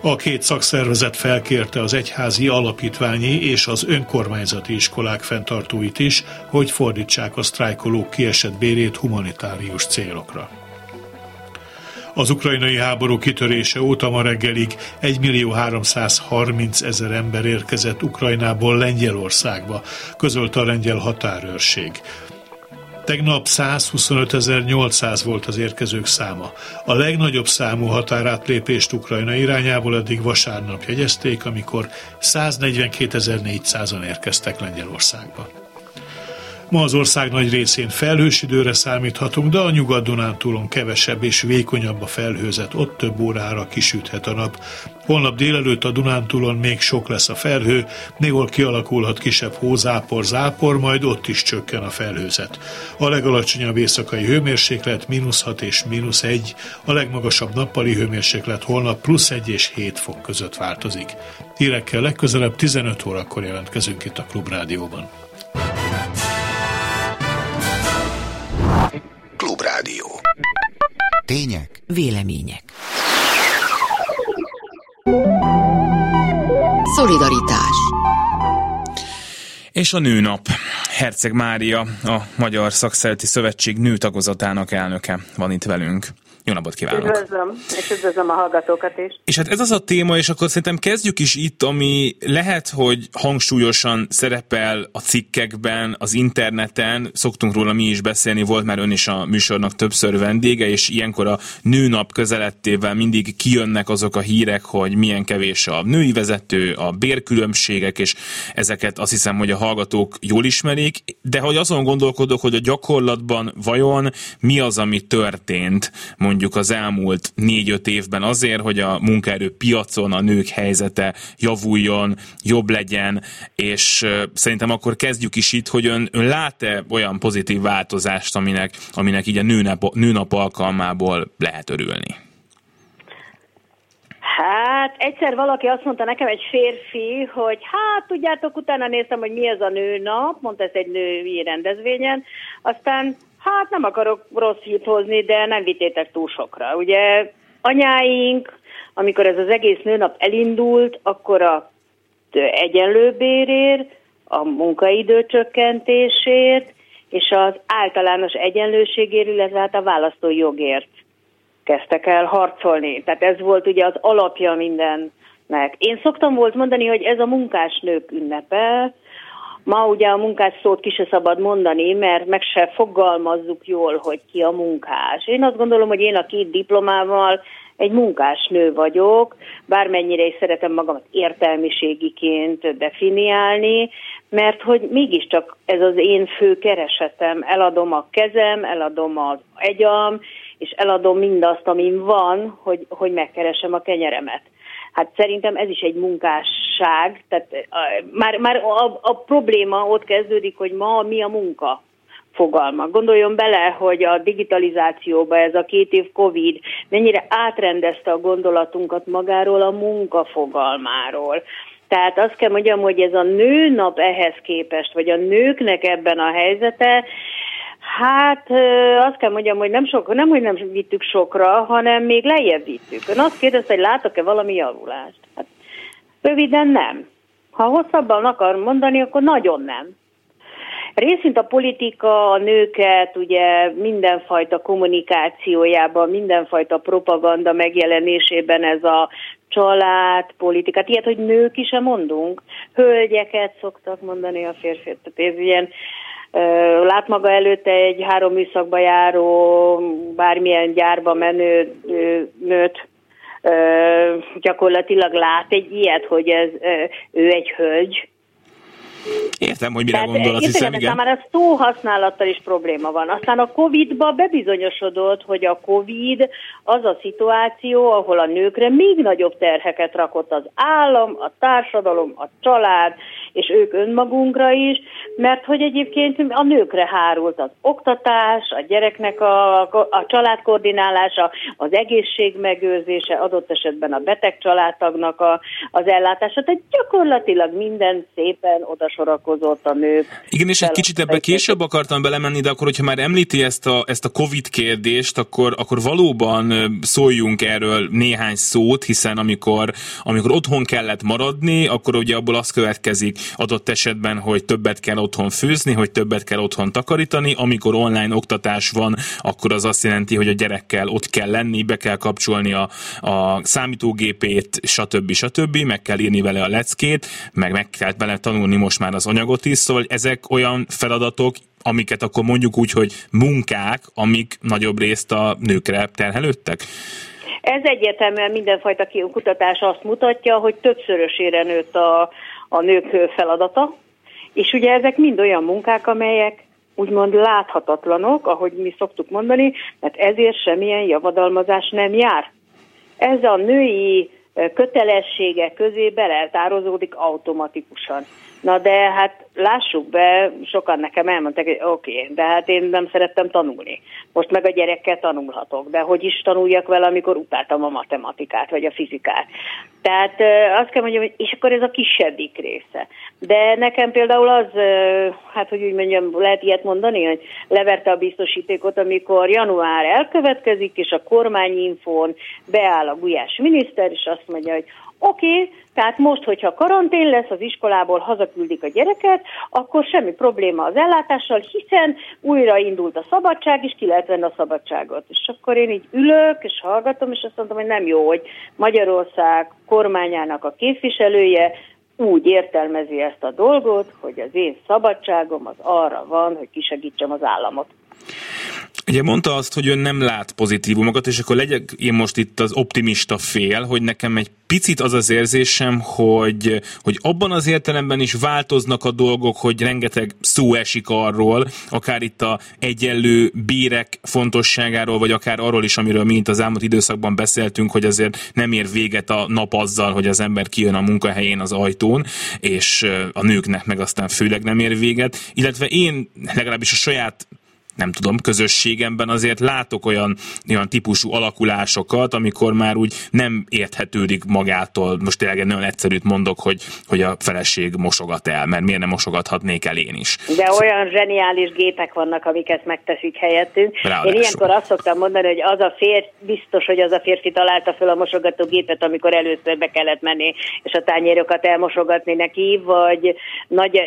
A két szakszervezet felkérte az egyházi alapítványi és az önkormányzati iskolák fenntartóit is, hogy fordítsák a sztrájkolók kiesett bérét humanitárius célokra. Az ukrajnai háború kitörése óta ma reggelig 1 millió 330 ezer ember érkezett Ukrajnából Lengyelországba, közölte a lengyel határőrség. Tegnap 125.800 volt az érkezők száma. A legnagyobb számú határátlépést Ukrajna irányából eddig vasárnap jegyezték, amikor 142.400-an érkeztek Lengyelországba. Ma az ország nagy részén felhős időre számíthatunk, de a Nyugat-Dunántúlon kevesebb és vékonyabb a felhőzet, ott több órára kisüthet a nap. Holnap délelőtt a Dunántúlon még sok lesz a felhő, néhol kialakulhat kisebb hózápor, zápor, majd ott is csökken a felhőzet. A legalacsonyabb éjszakai hőmérséklet mínusz 6 és mínusz 1, a legmagasabb nappali hőmérséklet holnap plusz 1 és 7 fok között változik. Hírekkel legközelebb 15 órakor jelentkezünk itt a Klubrádióban. Klubrádió. Tények. Vélemények. Szolidaritás. És a nőnap. Herceg Mária, a Magyar Szakszereti Szövetség nőtagozatának elnöke van itt velünk. Jó napot kívánok! Üdvözlöm, és üdvözlöm a hallgatókat is. És hát ez az a téma, és akkor szerintem kezdjük is itt, ami lehet, hogy hangsúlyosan szerepel a cikkekben, az interneten, szoktunk róla mi is beszélni, volt már ön is a műsornak többször vendége, és ilyenkor a nőnap közelettével mindig kijönnek azok a hírek, hogy milyen kevés a női vezető, a bérkülönbségek, és ezeket azt hiszem, hogy a hallgatók jól ismerik, de hogy azon gondolkodok, hogy a gyakorlatban vajon mi az, ami történt, mondjuk mondjuk az elmúlt négy-öt évben azért, hogy a munkaerő piacon a nők helyzete javuljon, jobb legyen, és szerintem akkor kezdjük is itt, hogy ön, ön lát-e olyan pozitív változást, aminek, aminek így a nőnap, nőnap alkalmából lehet örülni? Hát egyszer valaki azt mondta nekem, egy férfi, hogy hát tudjátok, utána néztem, hogy mi ez a nőnap, mondta ez egy női rendezvényen, aztán Hát nem akarok rossz hírt hozni, de nem vitétek túl sokra. Ugye anyáink, amikor ez az egész nőnap elindult, akkor a egyenlő bérért, a munkaidő csökkentésért, és az általános egyenlőségért, illetve hát a választói jogért kezdtek el harcolni. Tehát ez volt ugye az alapja mindennek. Én szoktam volt mondani, hogy ez a munkásnők ünnepe, Ma ugye a munkás szót ki se szabad mondani, mert meg se fogalmazzuk jól, hogy ki a munkás. Én azt gondolom, hogy én a két diplomával egy munkásnő vagyok, bármennyire is szeretem magamat értelmiségiként definiálni, mert hogy mégiscsak ez az én fő keresetem, eladom a kezem, eladom az egyam, és eladom mindazt, amin van, hogy, hogy megkeresem a kenyeremet. Hát szerintem ez is egy munkásság, tehát már, már a, a probléma ott kezdődik, hogy ma mi a munka fogalma. Gondoljon bele, hogy a digitalizációba ez a két év Covid mennyire átrendezte a gondolatunkat magáról a munka fogalmáról. Tehát azt kell mondjam, hogy ez a nőnap ehhez képest, vagy a nőknek ebben a helyzete, Hát azt kell mondjam, hogy nem, sok, nem, hogy nem vittük sokra, hanem még lejjebb vittük. Ön azt kérdezte, hogy látok-e valami javulást? Hát röviden nem. Ha hosszabban akar mondani, akkor nagyon nem. Részint a politika a nőket ugye mindenfajta kommunikációjában, mindenfajta propaganda megjelenésében ez a család, politikát, ilyet, hogy nők is mondunk, hölgyeket szoktak mondani a férfiak. Tehát ez ilyen Lát maga előtte egy három műszakba járó, bármilyen gyárba menő nőt, gyakorlatilag lát egy ilyet, hogy ez ő egy hölgy, Értem, hogy mire gondol, azt hiszem, igen. Már a szó használattal is probléma van. Aztán a Covid-ba bebizonyosodott, hogy a Covid az a szituáció, ahol a nőkre még nagyobb terheket rakott az állam, a társadalom, a család, és ők önmagunkra is, mert hogy egyébként a nőkre hárult az oktatás, a gyereknek a, a családkoordinálása, az egészség megőrzése, adott esetben a beteg családtagnak a, az ellátása, tehát gyakorlatilag minden szépen odasorakozott a nők. Igen, és egy kicsit ebbe később akartam belemenni, de akkor, hogyha már említi ezt a, ezt a COVID kérdést, akkor, akkor valóban szóljunk erről néhány szót, hiszen amikor, amikor otthon kellett maradni, akkor ugye abból az következik, adott esetben, hogy többet kell otthon főzni, hogy többet kell otthon takarítani. Amikor online oktatás van, akkor az azt jelenti, hogy a gyerekkel ott kell lenni, be kell kapcsolni a, a számítógépét, stb. stb. Meg kell írni vele a leckét, meg meg kell bele tanulni most már az anyagot is, szóval ezek olyan feladatok, amiket akkor mondjuk úgy, hogy munkák, amik nagyobb részt a nőkre terhelődtek? Ez egyértelműen mindenfajta kutatás azt mutatja, hogy többszörösére nőtt a, a nők feladata, és ugye ezek mind olyan munkák, amelyek úgymond láthatatlanok, ahogy mi szoktuk mondani, mert ezért semmilyen javadalmazás nem jár. Ez a női kötelességek közé beletározódik automatikusan. Na de hát lássuk be, sokan nekem elmondták, hogy oké, okay, de hát én nem szerettem tanulni. Most meg a gyerekkel tanulhatok, de hogy is tanuljak vele, amikor utáltam a matematikát vagy a fizikát. Tehát azt kell mondjam, hogy és akkor ez a kisebbik része. De nekem például az, hát hogy úgy mondjam, lehet ilyet mondani, hogy leverte a biztosítékot, amikor január elkövetkezik, és a kormányinfón beáll a gulyás miniszter, és azt mondja, hogy Oké, okay, tehát most, hogyha karantén lesz, az iskolából hazaküldik a gyereket, akkor semmi probléma az ellátással, hiszen újra indult a szabadság, és ki lehet venni a szabadságot. És akkor én így ülök, és hallgatom, és azt mondom, hogy nem jó, hogy Magyarország kormányának a képviselője úgy értelmezi ezt a dolgot, hogy az én szabadságom az arra van, hogy kisegítsem az államot. Ugye mondta azt, hogy ön nem lát pozitívumokat, és akkor legyek én most itt az optimista fél, hogy nekem egy picit az az érzésem, hogy, hogy abban az értelemben is változnak a dolgok, hogy rengeteg szó esik arról, akár itt a egyenlő bérek fontosságáról, vagy akár arról is, amiről mi itt az elmúlt időszakban beszéltünk, hogy azért nem ér véget a nap azzal, hogy az ember kijön a munkahelyén az ajtón, és a nőknek meg aztán főleg nem ér véget, illetve én legalábbis a saját nem tudom, közösségemben azért látok olyan, olyan típusú alakulásokat, amikor már úgy nem érthetődik magától, most tényleg egy nagyon egyszerűt mondok, hogy, hogy a feleség mosogat el, mert miért nem mosogathatnék el én is. De olyan zseniális gépek vannak, amik ezt megteszik helyettünk. Ráadásul. Én ilyenkor azt szoktam mondani, hogy az a férfi, biztos, hogy az a férfi találta fel a mosogatógépet, amikor először be kellett menni, és a tányérokat elmosogatni neki, vagy nagy,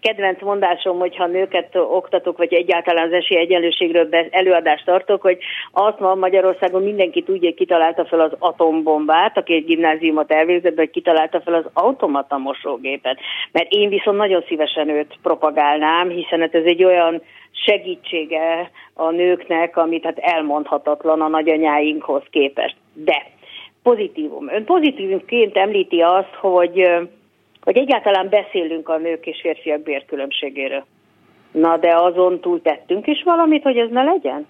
kedvenc mondásom, hogyha nőket oktatok, vagy egyáltalán az esélyegyenlőségről előadást tartok, hogy azt ma Magyarországon mindenki tudja, kitalálta fel az atombombát, aki egy gimnáziumot elvégzett, vagy kitalálta fel az automata mosógépet. Mert én viszont nagyon szívesen őt propagálnám, hiszen hát ez egy olyan segítsége a nőknek, amit hát elmondhatatlan a nagyanyáinkhoz képest. De pozitívum. Ön pozitívumként említi azt, hogy hogy egyáltalán beszélünk a nők és férfiak bérkülönbségéről. Na de azon túl tettünk is valamit, hogy ez ne legyen?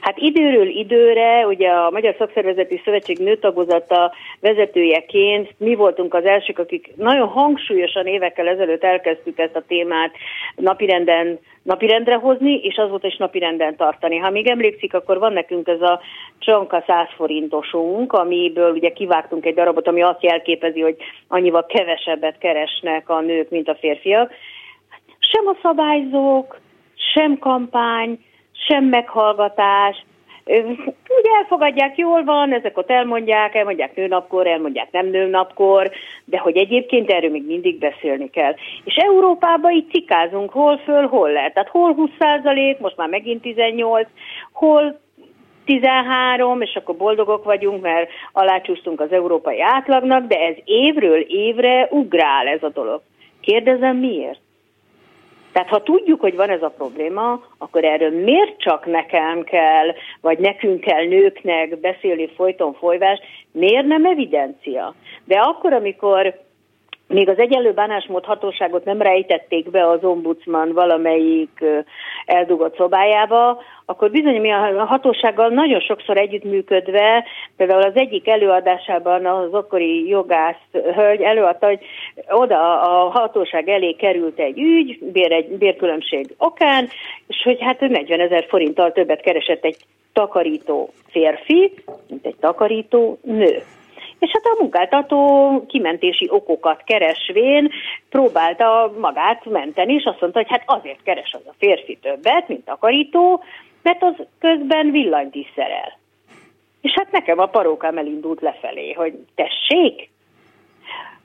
Hát időről időre, ugye a Magyar Szakszervezeti Szövetség nőtagozata vezetőjeként mi voltunk az elsők, akik nagyon hangsúlyosan évekkel ezelőtt elkezdtük ezt a témát napirenden, napirendre hozni, és azóta is napirenden tartani. Ha még emlékszik, akkor van nekünk ez a csonka 100 forintosunk, amiből ugye kivágtunk egy darabot, ami azt jelképezi, hogy annyival kevesebbet keresnek a nők, mint a férfiak. Sem a szabályzók, sem kampány, sem meghallgatás, úgy elfogadják, jól van, ezek ott elmondják, elmondják nőnapkor, elmondják nem nőnapkor, de hogy egyébként erről még mindig beszélni kell. És Európában így cikázunk, hol föl, hol lehet. Tehát hol 20 százalék, most már megint 18, hol 13, és akkor boldogok vagyunk, mert alácsúsztunk az európai átlagnak, de ez évről évre ugrál ez a dolog. Kérdezem miért? Tehát ha tudjuk, hogy van ez a probléma, akkor erről miért csak nekem kell, vagy nekünk kell nőknek beszélni folyton folyvást, miért nem evidencia? De akkor, amikor még az egyenlő bánásmód hatóságot nem rejtették be az ombudsman valamelyik eldugott szobájába, akkor bizony mi a hatósággal nagyon sokszor együttműködve, például az egyik előadásában az akkori jogász hölgy előadta, hogy oda a hatóság elé került egy ügy, bér, egy bérkülönbség okán, és hogy hát 40 ezer forinttal többet keresett egy takarító férfi, mint egy takarító nő. És hát a munkáltató kimentési okokat keresvén próbálta magát menteni, és azt mondta, hogy hát azért keres az a férfi többet, mint takarító, mert az közben villanyt is szerel. És hát nekem a parókám elindult lefelé, hogy tessék,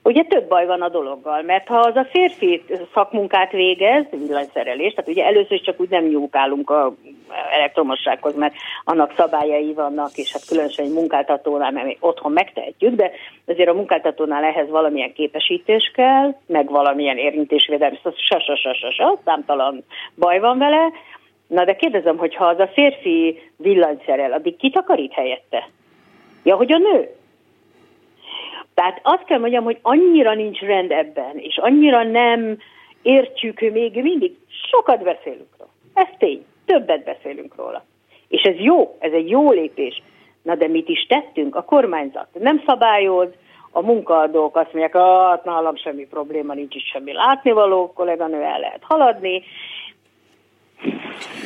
Ugye több baj van a dologgal, mert ha az a férfi szakmunkát végez, villanyszerelés, tehát ugye először csak úgy nem nyúkálunk a elektromossághoz, mert annak szabályai vannak, és hát különösen egy munkáltatónál, mert még otthon megtehetjük, de azért a munkáltatónál ehhez valamilyen képesítés kell, meg valamilyen érintésvédelmi, szóval sa, sa, sa, sa, sa, számtalan baj van vele. Na de kérdezem, hogy ha az a férfi villanyszerel, addig kitakarít helyette? Ja, hogy a nő? Tehát azt kell mondjam, hogy annyira nincs rend ebben, és annyira nem értjük még mindig, sokat beszélünk róla. Ez tény, többet beszélünk róla. És ez jó, ez egy jó lépés. Na de mit is tettünk? A kormányzat nem szabályoz, a munkaadók azt mondják, hát nálam semmi probléma, nincs is semmi látnivaló, kolléganő el lehet haladni,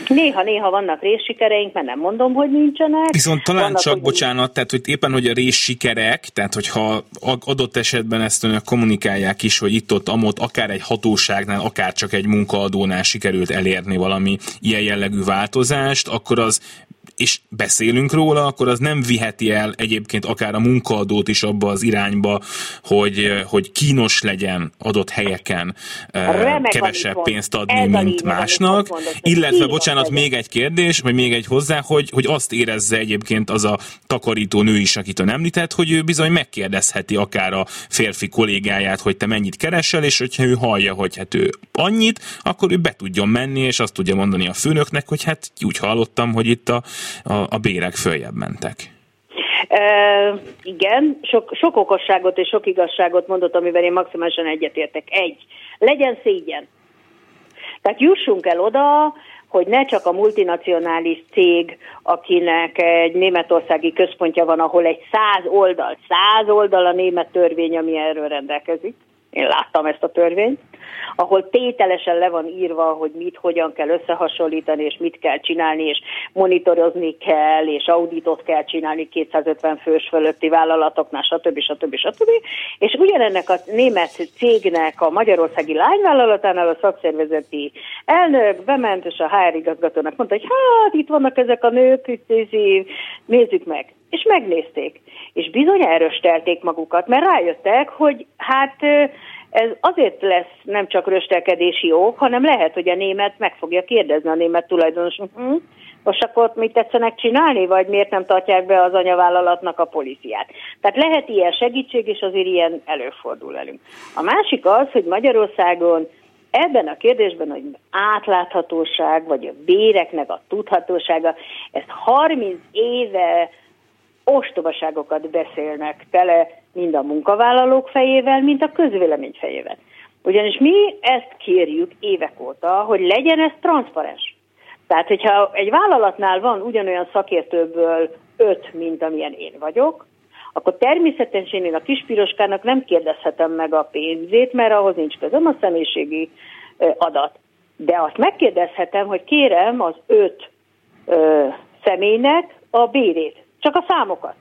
Néha-néha vannak részsikereink, mert nem mondom, hogy nincsenek. Viszont talán vannak, csak, hogy bocsánat, tehát hogy éppen, hogy a részsikerek, tehát hogyha adott esetben ezt önök kommunikálják is, hogy itt-ott, amott, akár egy hatóságnál, akár csak egy munkaadónál sikerült elérni valami ilyen jellegű változást, akkor az és beszélünk róla, akkor az nem viheti el egyébként akár a munkaadót is abba az irányba, hogy, hogy kínos legyen adott helyeken Remek kevesebb pénzt adni, mint lényeg, másnak. hogy Illetve, bocsánat, legyen. még egy kérdés, vagy még egy hozzá, hogy, hogy azt érezze egyébként az a takarító nő is, akit ön említett, hogy ő bizony megkérdezheti akár a férfi kollégáját, hogy te mennyit keresel, és hogyha ő hallja, hogy hát ő annyit, akkor ő be tudjon menni, és azt tudja mondani a főnöknek, hogy hát úgy hallottam, hogy itt a, a, a bérek följebb mentek. E, igen, sok, sok okosságot és sok igazságot mondott, amivel én maximálisan egyetértek. Egy, legyen szégyen. Tehát jussunk el oda, hogy ne csak a multinacionális cég, akinek egy németországi központja van, ahol egy száz oldal, száz oldal a német törvény, ami erről rendelkezik, én láttam ezt a törvényt, ahol tételesen le van írva, hogy mit, hogyan kell összehasonlítani, és mit kell csinálni, és monitorozni kell, és auditot kell csinálni 250 fős fölötti vállalatoknál, stb. stb. stb. És ugyanennek a német cégnek a magyarországi lányvállalatánál a szakszervezeti elnök bement, és a HR igazgatónak mondta, hogy hát itt vannak ezek a nők, itt, nézzük meg. És megnézték. És bizony erőstelték magukat, mert rájöttek, hogy hát ez azért lesz nem csak röstelkedési ok, hanem lehet, hogy a német meg fogja kérdezni a német tulajdonos, hm, most akkor mit tetszenek csinálni, vagy miért nem tartják be az anyavállalatnak a poliциát. Tehát lehet ilyen segítség, és azért ilyen előfordul velünk. A másik az, hogy Magyarországon ebben a kérdésben, hogy átláthatóság, vagy a béreknek a tudhatósága, ezt 30 éve ostobaságokat beszélnek tele mind a munkavállalók fejével, mint a közvélemény fejével. Ugyanis mi ezt kérjük évek óta, hogy legyen ez transzparens. Tehát, hogyha egy vállalatnál van ugyanolyan szakértőből öt, mint amilyen én vagyok, akkor természetesen én a kispiroskának nem kérdezhetem meg a pénzét, mert ahhoz nincs közöm a személyiségi adat. De azt megkérdezhetem, hogy kérem az öt ö, személynek a bérét, csak a számokat.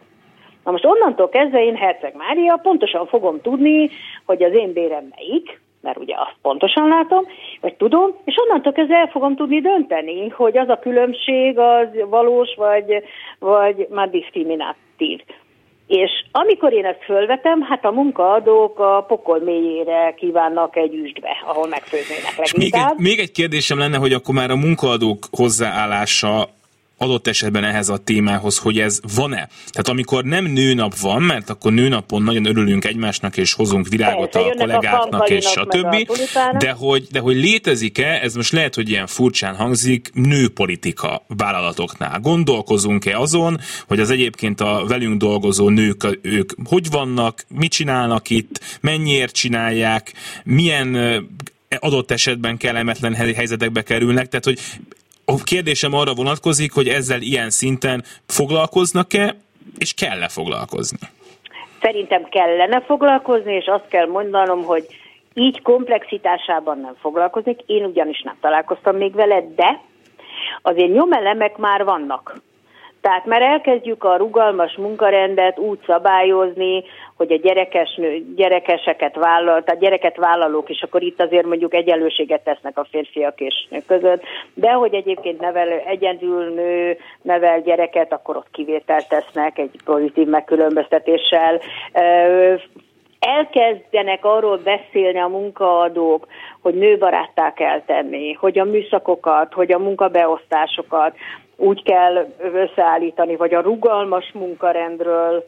Na most onnantól kezdve én Herceg Mária pontosan fogom tudni, hogy az én bérem melyik, mert ugye azt pontosan látom, vagy tudom, és onnantól kezdve el fogom tudni dönteni, hogy az a különbség az valós, vagy, vagy már diszkriminatív. És amikor én ezt fölvetem, hát a munkaadók a pokol mélyére kívánnak egy üstbe, ahol megfőznének leginkább. még egy, még egy kérdésem lenne, hogy akkor már a munkaadók hozzáállása adott esetben ehhez a témához, hogy ez van-e. Tehát amikor nem nőnap van, mert akkor nőnapon nagyon örülünk egymásnak, és hozunk virágot Persze, a kollégáknak, a és stb. De hogy, de hogy létezik-e, ez most lehet, hogy ilyen furcsán hangzik, nőpolitika vállalatoknál. Gondolkozunk-e azon, hogy az egyébként a velünk dolgozó nők, ők hogy vannak, mit csinálnak itt, mennyiért csinálják, milyen adott esetben kellemetlen helyzetekbe kerülnek, tehát hogy a kérdésem arra vonatkozik, hogy ezzel ilyen szinten foglalkoznak-e, és kell-e foglalkozni? Szerintem kellene foglalkozni, és azt kell mondanom, hogy így komplexitásában nem foglalkoznék, én ugyanis nem találkoztam még vele, de azért nyomelemek már vannak. Tehát már elkezdjük a rugalmas munkarendet úgy szabályozni, hogy a gyerekes gyerekeseket vállal, tehát gyereket vállalók is, akkor itt azért mondjuk egyenlőséget tesznek a férfiak és nők között, de hogy egyébként nevel, egyedül nő nevel gyereket, akkor ott kivételt tesznek egy pozitív megkülönböztetéssel. Elkezdenek arról beszélni a munkaadók, hogy nőbaráttá kell tenni, hogy a műszakokat, hogy a munkabeosztásokat úgy kell összeállítani, vagy a rugalmas munkarendről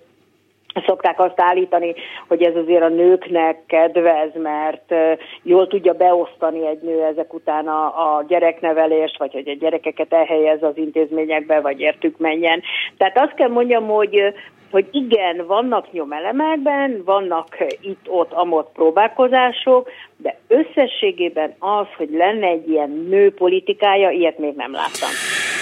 szokták azt állítani, hogy ez azért a nőknek kedvez, mert jól tudja beosztani egy nő ezek után a, a gyereknevelést, vagy hogy a gyerekeket elhelyez az intézményekbe, vagy értük menjen. Tehát azt kell mondjam, hogy hogy igen, vannak nyomelemekben, vannak itt-ott amott próbálkozások, de összességében az, hogy lenne egy ilyen nőpolitikája, ilyet még nem láttam.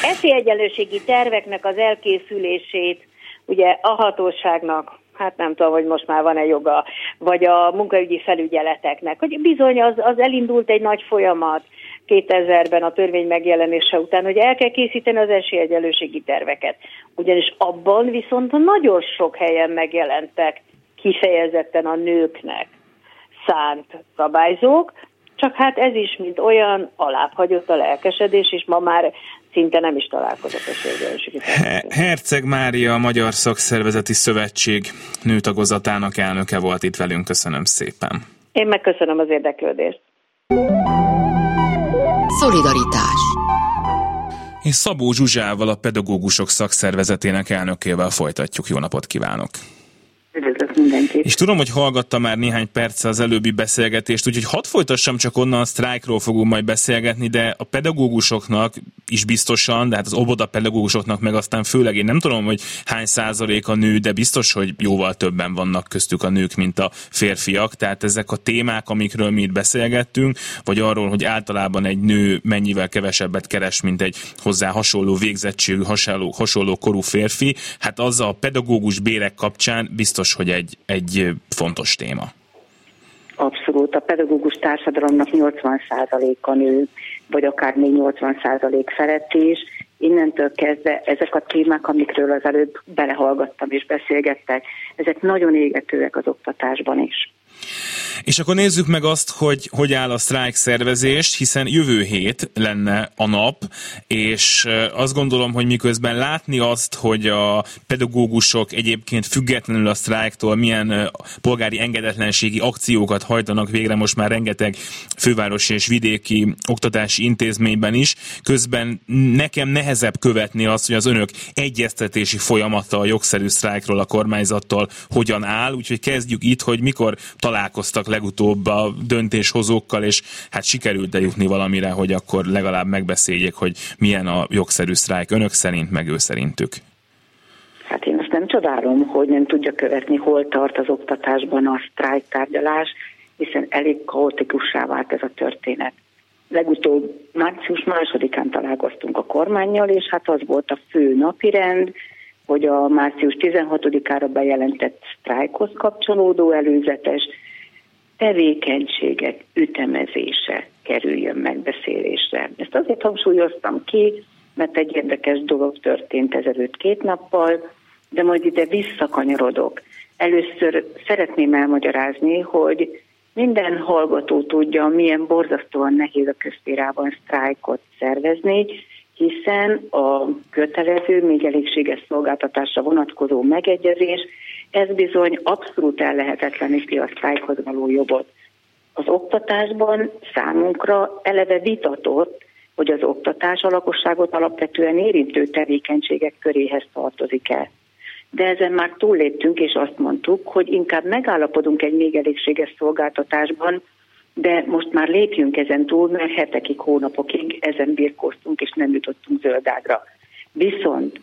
Esélyegyenlőségi terveknek az elkészülését ugye a hatóságnak hát nem tudom, hogy most már van-e joga, vagy a munkaügyi felügyeleteknek, hogy bizony az, az elindult egy nagy folyamat 2000-ben a törvény megjelenése után, hogy el kell készíteni az esélyegyelőségi terveket. Ugyanis abban viszont nagyon sok helyen megjelentek kifejezetten a nőknek szánt szabályzók, csak hát ez is, mint olyan, alább hagyott a lelkesedés, és ma már szinte nem is találkozott a sérülési Herceg Mária, a Magyar Szakszervezeti Szövetség nőtagozatának elnöke volt itt velünk. Köszönöm szépen. Én megköszönöm az érdeklődést. Szolidaritás és Szabó Zsuzsával, a Pedagógusok Szakszervezetének elnökével folytatjuk. Jó napot kívánok! Üdvözlök mindenkit. És tudom, hogy hallgatta már néhány perce az előbbi beszélgetést, úgyhogy hadd folytassam csak onnan a sztrájkról fogunk majd beszélgetni, de a pedagógusoknak is biztosan, de hát az óvoda pedagógusoknak meg aztán főleg én nem tudom, hogy hány százalék a nő, de biztos, hogy jóval többen vannak köztük a nők, mint a férfiak. Tehát ezek a témák, amikről mi itt beszélgettünk, vagy arról, hogy általában egy nő mennyivel kevesebbet keres, mint egy hozzá hasonló végzettségű, hasonló, hasonló korú férfi, hát az a pedagógus bérek kapcsán biztos biztos, hogy egy, egy fontos téma. Abszolút. A pedagógus társadalomnak 80%-a nő, vagy akár még 80% felett is. Innentől kezdve ezek a témák, amikről az előbb belehallgattam és beszélgettek, ezek nagyon égetőek az oktatásban is. És akkor nézzük meg azt, hogy hogy áll a sztrájk szervezést, hiszen jövő hét lenne a nap, és azt gondolom, hogy miközben látni azt, hogy a pedagógusok egyébként függetlenül a sztrájktól milyen polgári engedetlenségi akciókat hajtanak végre most már rengeteg fővárosi és vidéki oktatási intézményben is, közben nekem nehezebb követni azt, hogy az önök egyeztetési folyamata a jogszerű sztrájkról a kormányzattal hogyan áll, úgyhogy kezdjük itt, hogy mikor találkoztak legutóbb a döntéshozókkal, és hát sikerült eljutni valamire, hogy akkor legalább megbeszéljék, hogy milyen a jogszerű sztrájk önök szerint, meg ő szerintük. Hát én azt nem csodálom, hogy nem tudja követni, hol tart az oktatásban a sztrájk tárgyalás, hiszen elég kaotikussá vált ez a történet. Legutóbb március másodikán találkoztunk a kormányjal, és hát az volt a fő napirend, hogy a március 16-ára bejelentett sztrájkhoz kapcsolódó előzetes tevékenységek ütemezése kerüljön megbeszélésre. Ezt azért hangsúlyoztam ki, mert egy érdekes dolog történt ezelőtt két nappal, de majd ide visszakanyarodok. Először szeretném elmagyarázni, hogy minden hallgató tudja, milyen borzasztóan nehéz a közférában sztrájkot szervezni, hiszen a kötelező, még elégséges szolgáltatásra vonatkozó megegyezés ez bizony abszolút ellehetetleníti a sztrájkhoz való jogot. Az oktatásban számunkra eleve vitatott, hogy az oktatás a lakosságot alapvetően érintő tevékenységek köréhez tartozik el. De ezen már túlléptünk, és azt mondtuk, hogy inkább megállapodunk egy még elégséges szolgáltatásban, de most már lépjünk ezen túl, mert hetekig, hónapokig ezen birkóztunk, és nem jutottunk zöldágra. Viszont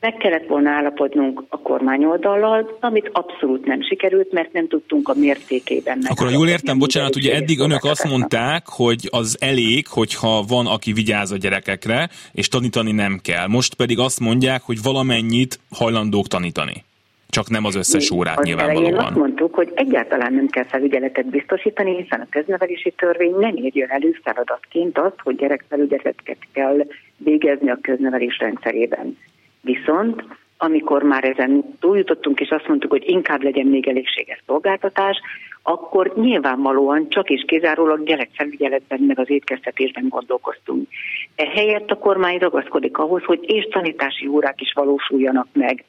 meg kellett volna állapodnunk a kormányoldallal, amit abszolút nem sikerült, mert nem tudtunk a mértékében meg. Akkor ha jól értem, bocsánat, ugye eddig önök azt mondták, hogy az elég, hogyha van, aki vigyáz a gyerekekre, és tanítani nem kell. Most pedig azt mondják, hogy valamennyit hajlandók tanítani. Csak nem az összes órát az nyilvánvalóan. azt mondtuk, hogy egyáltalán nem kell felügyeletet biztosítani, hiszen a köznevelési törvény nem írja elő feladatként azt, hogy gyerekfelügyeletet kell végezni a köznevelés rendszerében. Viszont amikor már ezen túljutottunk, és azt mondtuk, hogy inkább legyen még elégséges szolgáltatás, akkor nyilvánvalóan csak és kizárólag gyerekfelügyeletben, meg az étkeztetésben gondolkoztunk. Ehelyett a kormány ragaszkodik ahhoz, hogy és tanítási órák is valósuljanak meg.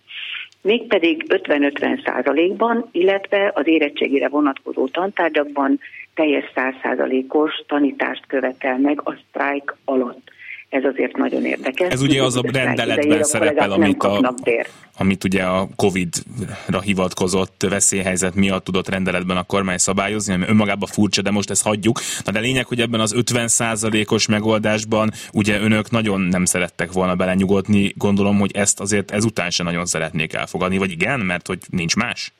Mégpedig 50-50 százalékban, illetve az érettségére vonatkozó tantárgyakban teljes 100 százalékos tanítást követel meg a sztrájk alatt ez azért nagyon érdekes. Ez ugye az a rendeletben szerepel, amit, a, amit ugye a Covid-ra hivatkozott veszélyhelyzet miatt tudott rendeletben a kormány szabályozni, ami önmagában furcsa, de most ezt hagyjuk. Na de lényeg, hogy ebben az 50%-os megoldásban ugye önök nagyon nem szerettek volna belenyugodni, gondolom, hogy ezt azért ezután sem nagyon szeretnék elfogadni, vagy igen, mert hogy nincs más?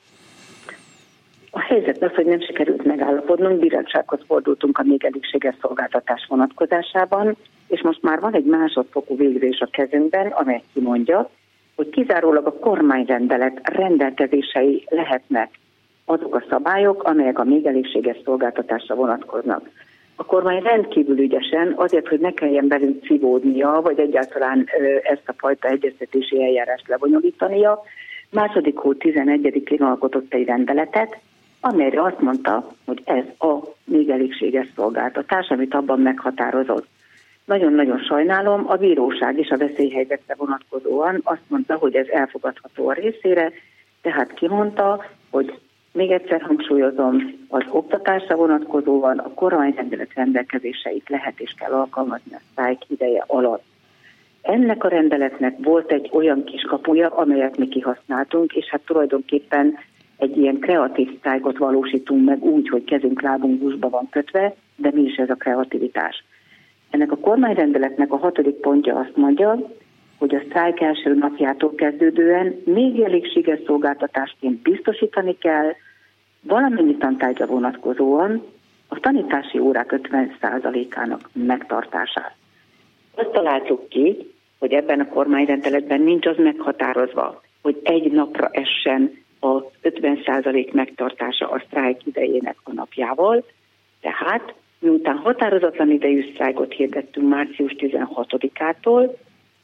A helyzet az, hogy nem sikerült megállapodnunk, bírósághoz fordultunk a még elégséges szolgáltatás vonatkozásában, és most már van egy másodfokú végzés a kezünkben, amely kimondja, hogy kizárólag a kormányrendelet rendelkezései lehetnek azok a szabályok, amelyek a még elégséges szolgáltatásra vonatkoznak. A kormány rendkívül ügyesen, azért, hogy ne kelljen belünk civódnia, vagy egyáltalán ezt a fajta egyeztetési eljárást lebonyolítania, második hó 11-én alkotott egy rendeletet, amelyre azt mondta, hogy ez a még elégséges szolgáltatás, amit abban meghatározott. Nagyon-nagyon sajnálom, a bíróság is a veszélyhelyzetre vonatkozóan azt mondta, hogy ez elfogadható a részére, tehát kimondta, hogy még egyszer hangsúlyozom, az oktatásra vonatkozóan a kormányrendelet rendelkezéseit lehet és kell alkalmazni a sztrájk ideje alatt. Ennek a rendeletnek volt egy olyan kis kapuja, amelyet mi kihasználtunk, és hát tulajdonképpen egy ilyen kreatív sztrájkot valósítunk meg úgy, hogy kezünk, lábunk buszba van kötve, de mi is ez a kreativitás. Ennek a kormányrendeletnek a hatodik pontja azt mondja, hogy a sztrájk első napjától kezdődően még elégséges szolgáltatásként biztosítani kell valamennyi tantárgyra vonatkozóan a tanítási órák 50%-ának megtartását. Azt találtuk ki, hogy ebben a kormányrendeletben nincs az meghatározva, hogy egy napra essen a 50% megtartása a sztrájk idejének a napjával, tehát miután határozatlan idejű sztrájkot hirdettünk március 16-ától,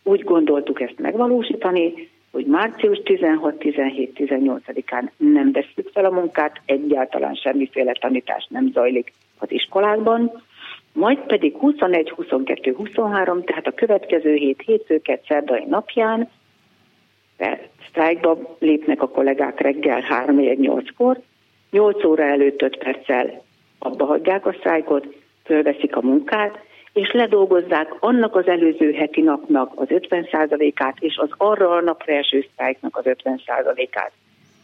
úgy gondoltuk ezt megvalósítani, hogy március 16-17-18-án nem veszük fel a munkát, egyáltalán semmiféle tanítás nem zajlik az iskolákban, majd pedig 21, 22, 23, tehát a következő hét hétfőket szerdai napján sztrájkba lépnek a kollégák reggel 3-8-kor, 8 óra előtt 5 perccel abba hagyják a sztrájkot, fölveszik a munkát, és ledolgozzák annak az előző heti napnak az 50%-át, és az arra a napra eső sztrájknak az 50%-át.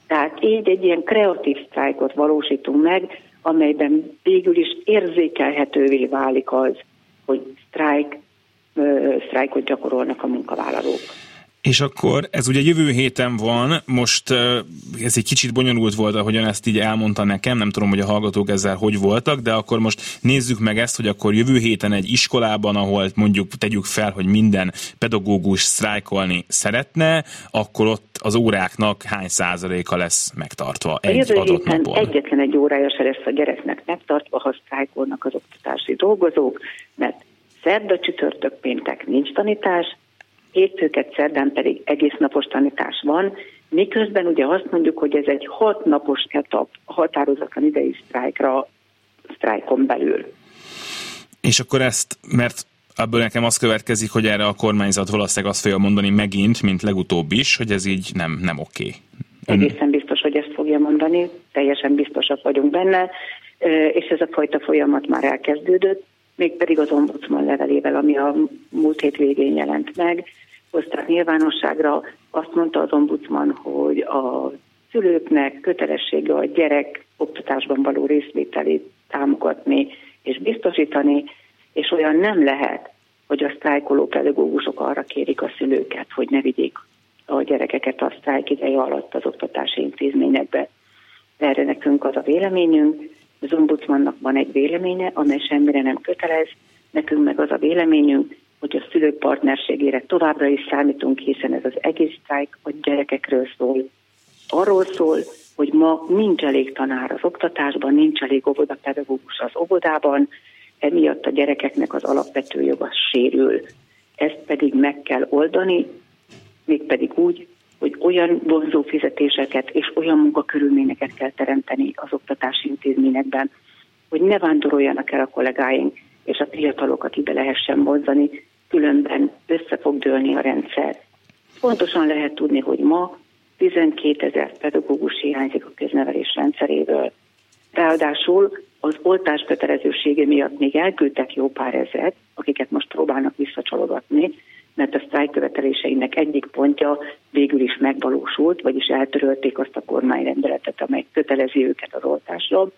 Tehát így egy ilyen kreatív sztrájkot valósítunk meg, amelyben végül is érzékelhetővé válik az, hogy sztrájk, sztrájkot gyakorolnak a munkavállalók. És akkor ez ugye jövő héten van, most ez egy kicsit bonyolult volt, ahogyan ezt így elmondta nekem, nem tudom, hogy a hallgatók ezzel hogy voltak, de akkor most nézzük meg ezt, hogy akkor jövő héten egy iskolában, ahol mondjuk tegyük fel, hogy minden pedagógus sztrájkolni szeretne, akkor ott az óráknak hány százaléka lesz megtartva egy a jövő adott héten napon? egyetlen egy órája se lesz a gyereknek megtartva, ha sztrájkolnak az oktatási dolgozók, mert szerda, csütörtök, péntek nincs tanítás, hétfőket, szerdán pedig egész napos tanítás van, miközben ugye azt mondjuk, hogy ez egy hat napos etap határozatlan idei sztrájkra, sztrájkon belül. És akkor ezt, mert ebből nekem az következik, hogy erre a kormányzat valószínűleg azt fogja mondani megint, mint legutóbb is, hogy ez így nem, nem oké. Ön... Egészen biztos, hogy ezt fogja mondani, teljesen biztosak vagyunk benne, és ez a fajta folyamat már elkezdődött, mégpedig az ombudsman levelével, ami a múlt hét végén jelent meg, hozták nyilvánosságra, azt mondta az ombudsman, hogy a szülőknek kötelessége a gyerek oktatásban való részvételét támogatni és biztosítani, és olyan nem lehet, hogy a sztrájkoló pedagógusok arra kérik a szülőket, hogy ne vigyék a gyerekeket a sztrájk ideje alatt az oktatási intézményekbe. Erre nekünk az a véleményünk, az ombudsmannak van egy véleménye, amely semmire nem kötelez, nekünk meg az a véleményünk, hogy a szülők partnerségére továbbra is számítunk, hiszen ez az egész sztrájk a gyerekekről szól. Arról szól, hogy ma nincs elég tanár az oktatásban, nincs elég óvodapedagógus az óvodában, emiatt a gyerekeknek az alapvető joga sérül. Ezt pedig meg kell oldani, mégpedig úgy, hogy olyan vonzó fizetéseket és olyan munkakörülményeket kell teremteni az oktatási intézményekben, hogy ne vándoroljanak el a kollégáink, és a fiatalokat ide lehessen mozdani, különben össze fog dőlni a rendszer. Pontosan lehet tudni, hogy ma 12 ezer pedagógus hiányzik a köznevelés rendszeréből. Ráadásul az oltás kötelezősége miatt még elküldtek jó pár ezeret, akiket most próbálnak visszacsalogatni, mert a sztrájk követeléseinek egyik pontja végül is megvalósult, vagyis eltörölték azt a kormányrendeletet, amely kötelezi őket az oltásra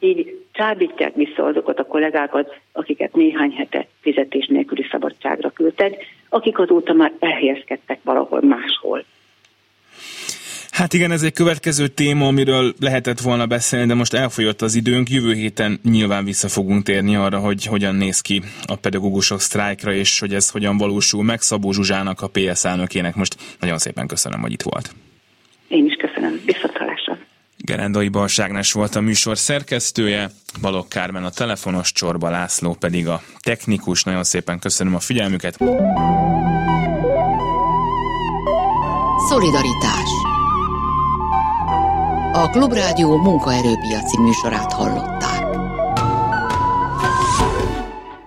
így csábítják vissza azokat a kollégákat, akiket néhány hete fizetés nélküli szabadságra küldtek, akik azóta már elhelyezkedtek valahol máshol. Hát igen, ez egy következő téma, amiről lehetett volna beszélni, de most elfogyott az időnk. Jövő héten nyilván vissza fogunk térni arra, hogy hogyan néz ki a pedagógusok sztrájkra, és hogy ez hogyan valósul meg. Szabó Zsuzsának, a PS elnökének most nagyon szépen köszönöm, hogy itt volt. Én is köszönöm. Gerendai Balságnes volt a műsor szerkesztője, Balogh Kármen a telefonos, Csorba László pedig a technikus. Nagyon szépen köszönöm a figyelmüket. Szolidaritás A Klubrádió munkaerőpiaci műsorát hallott.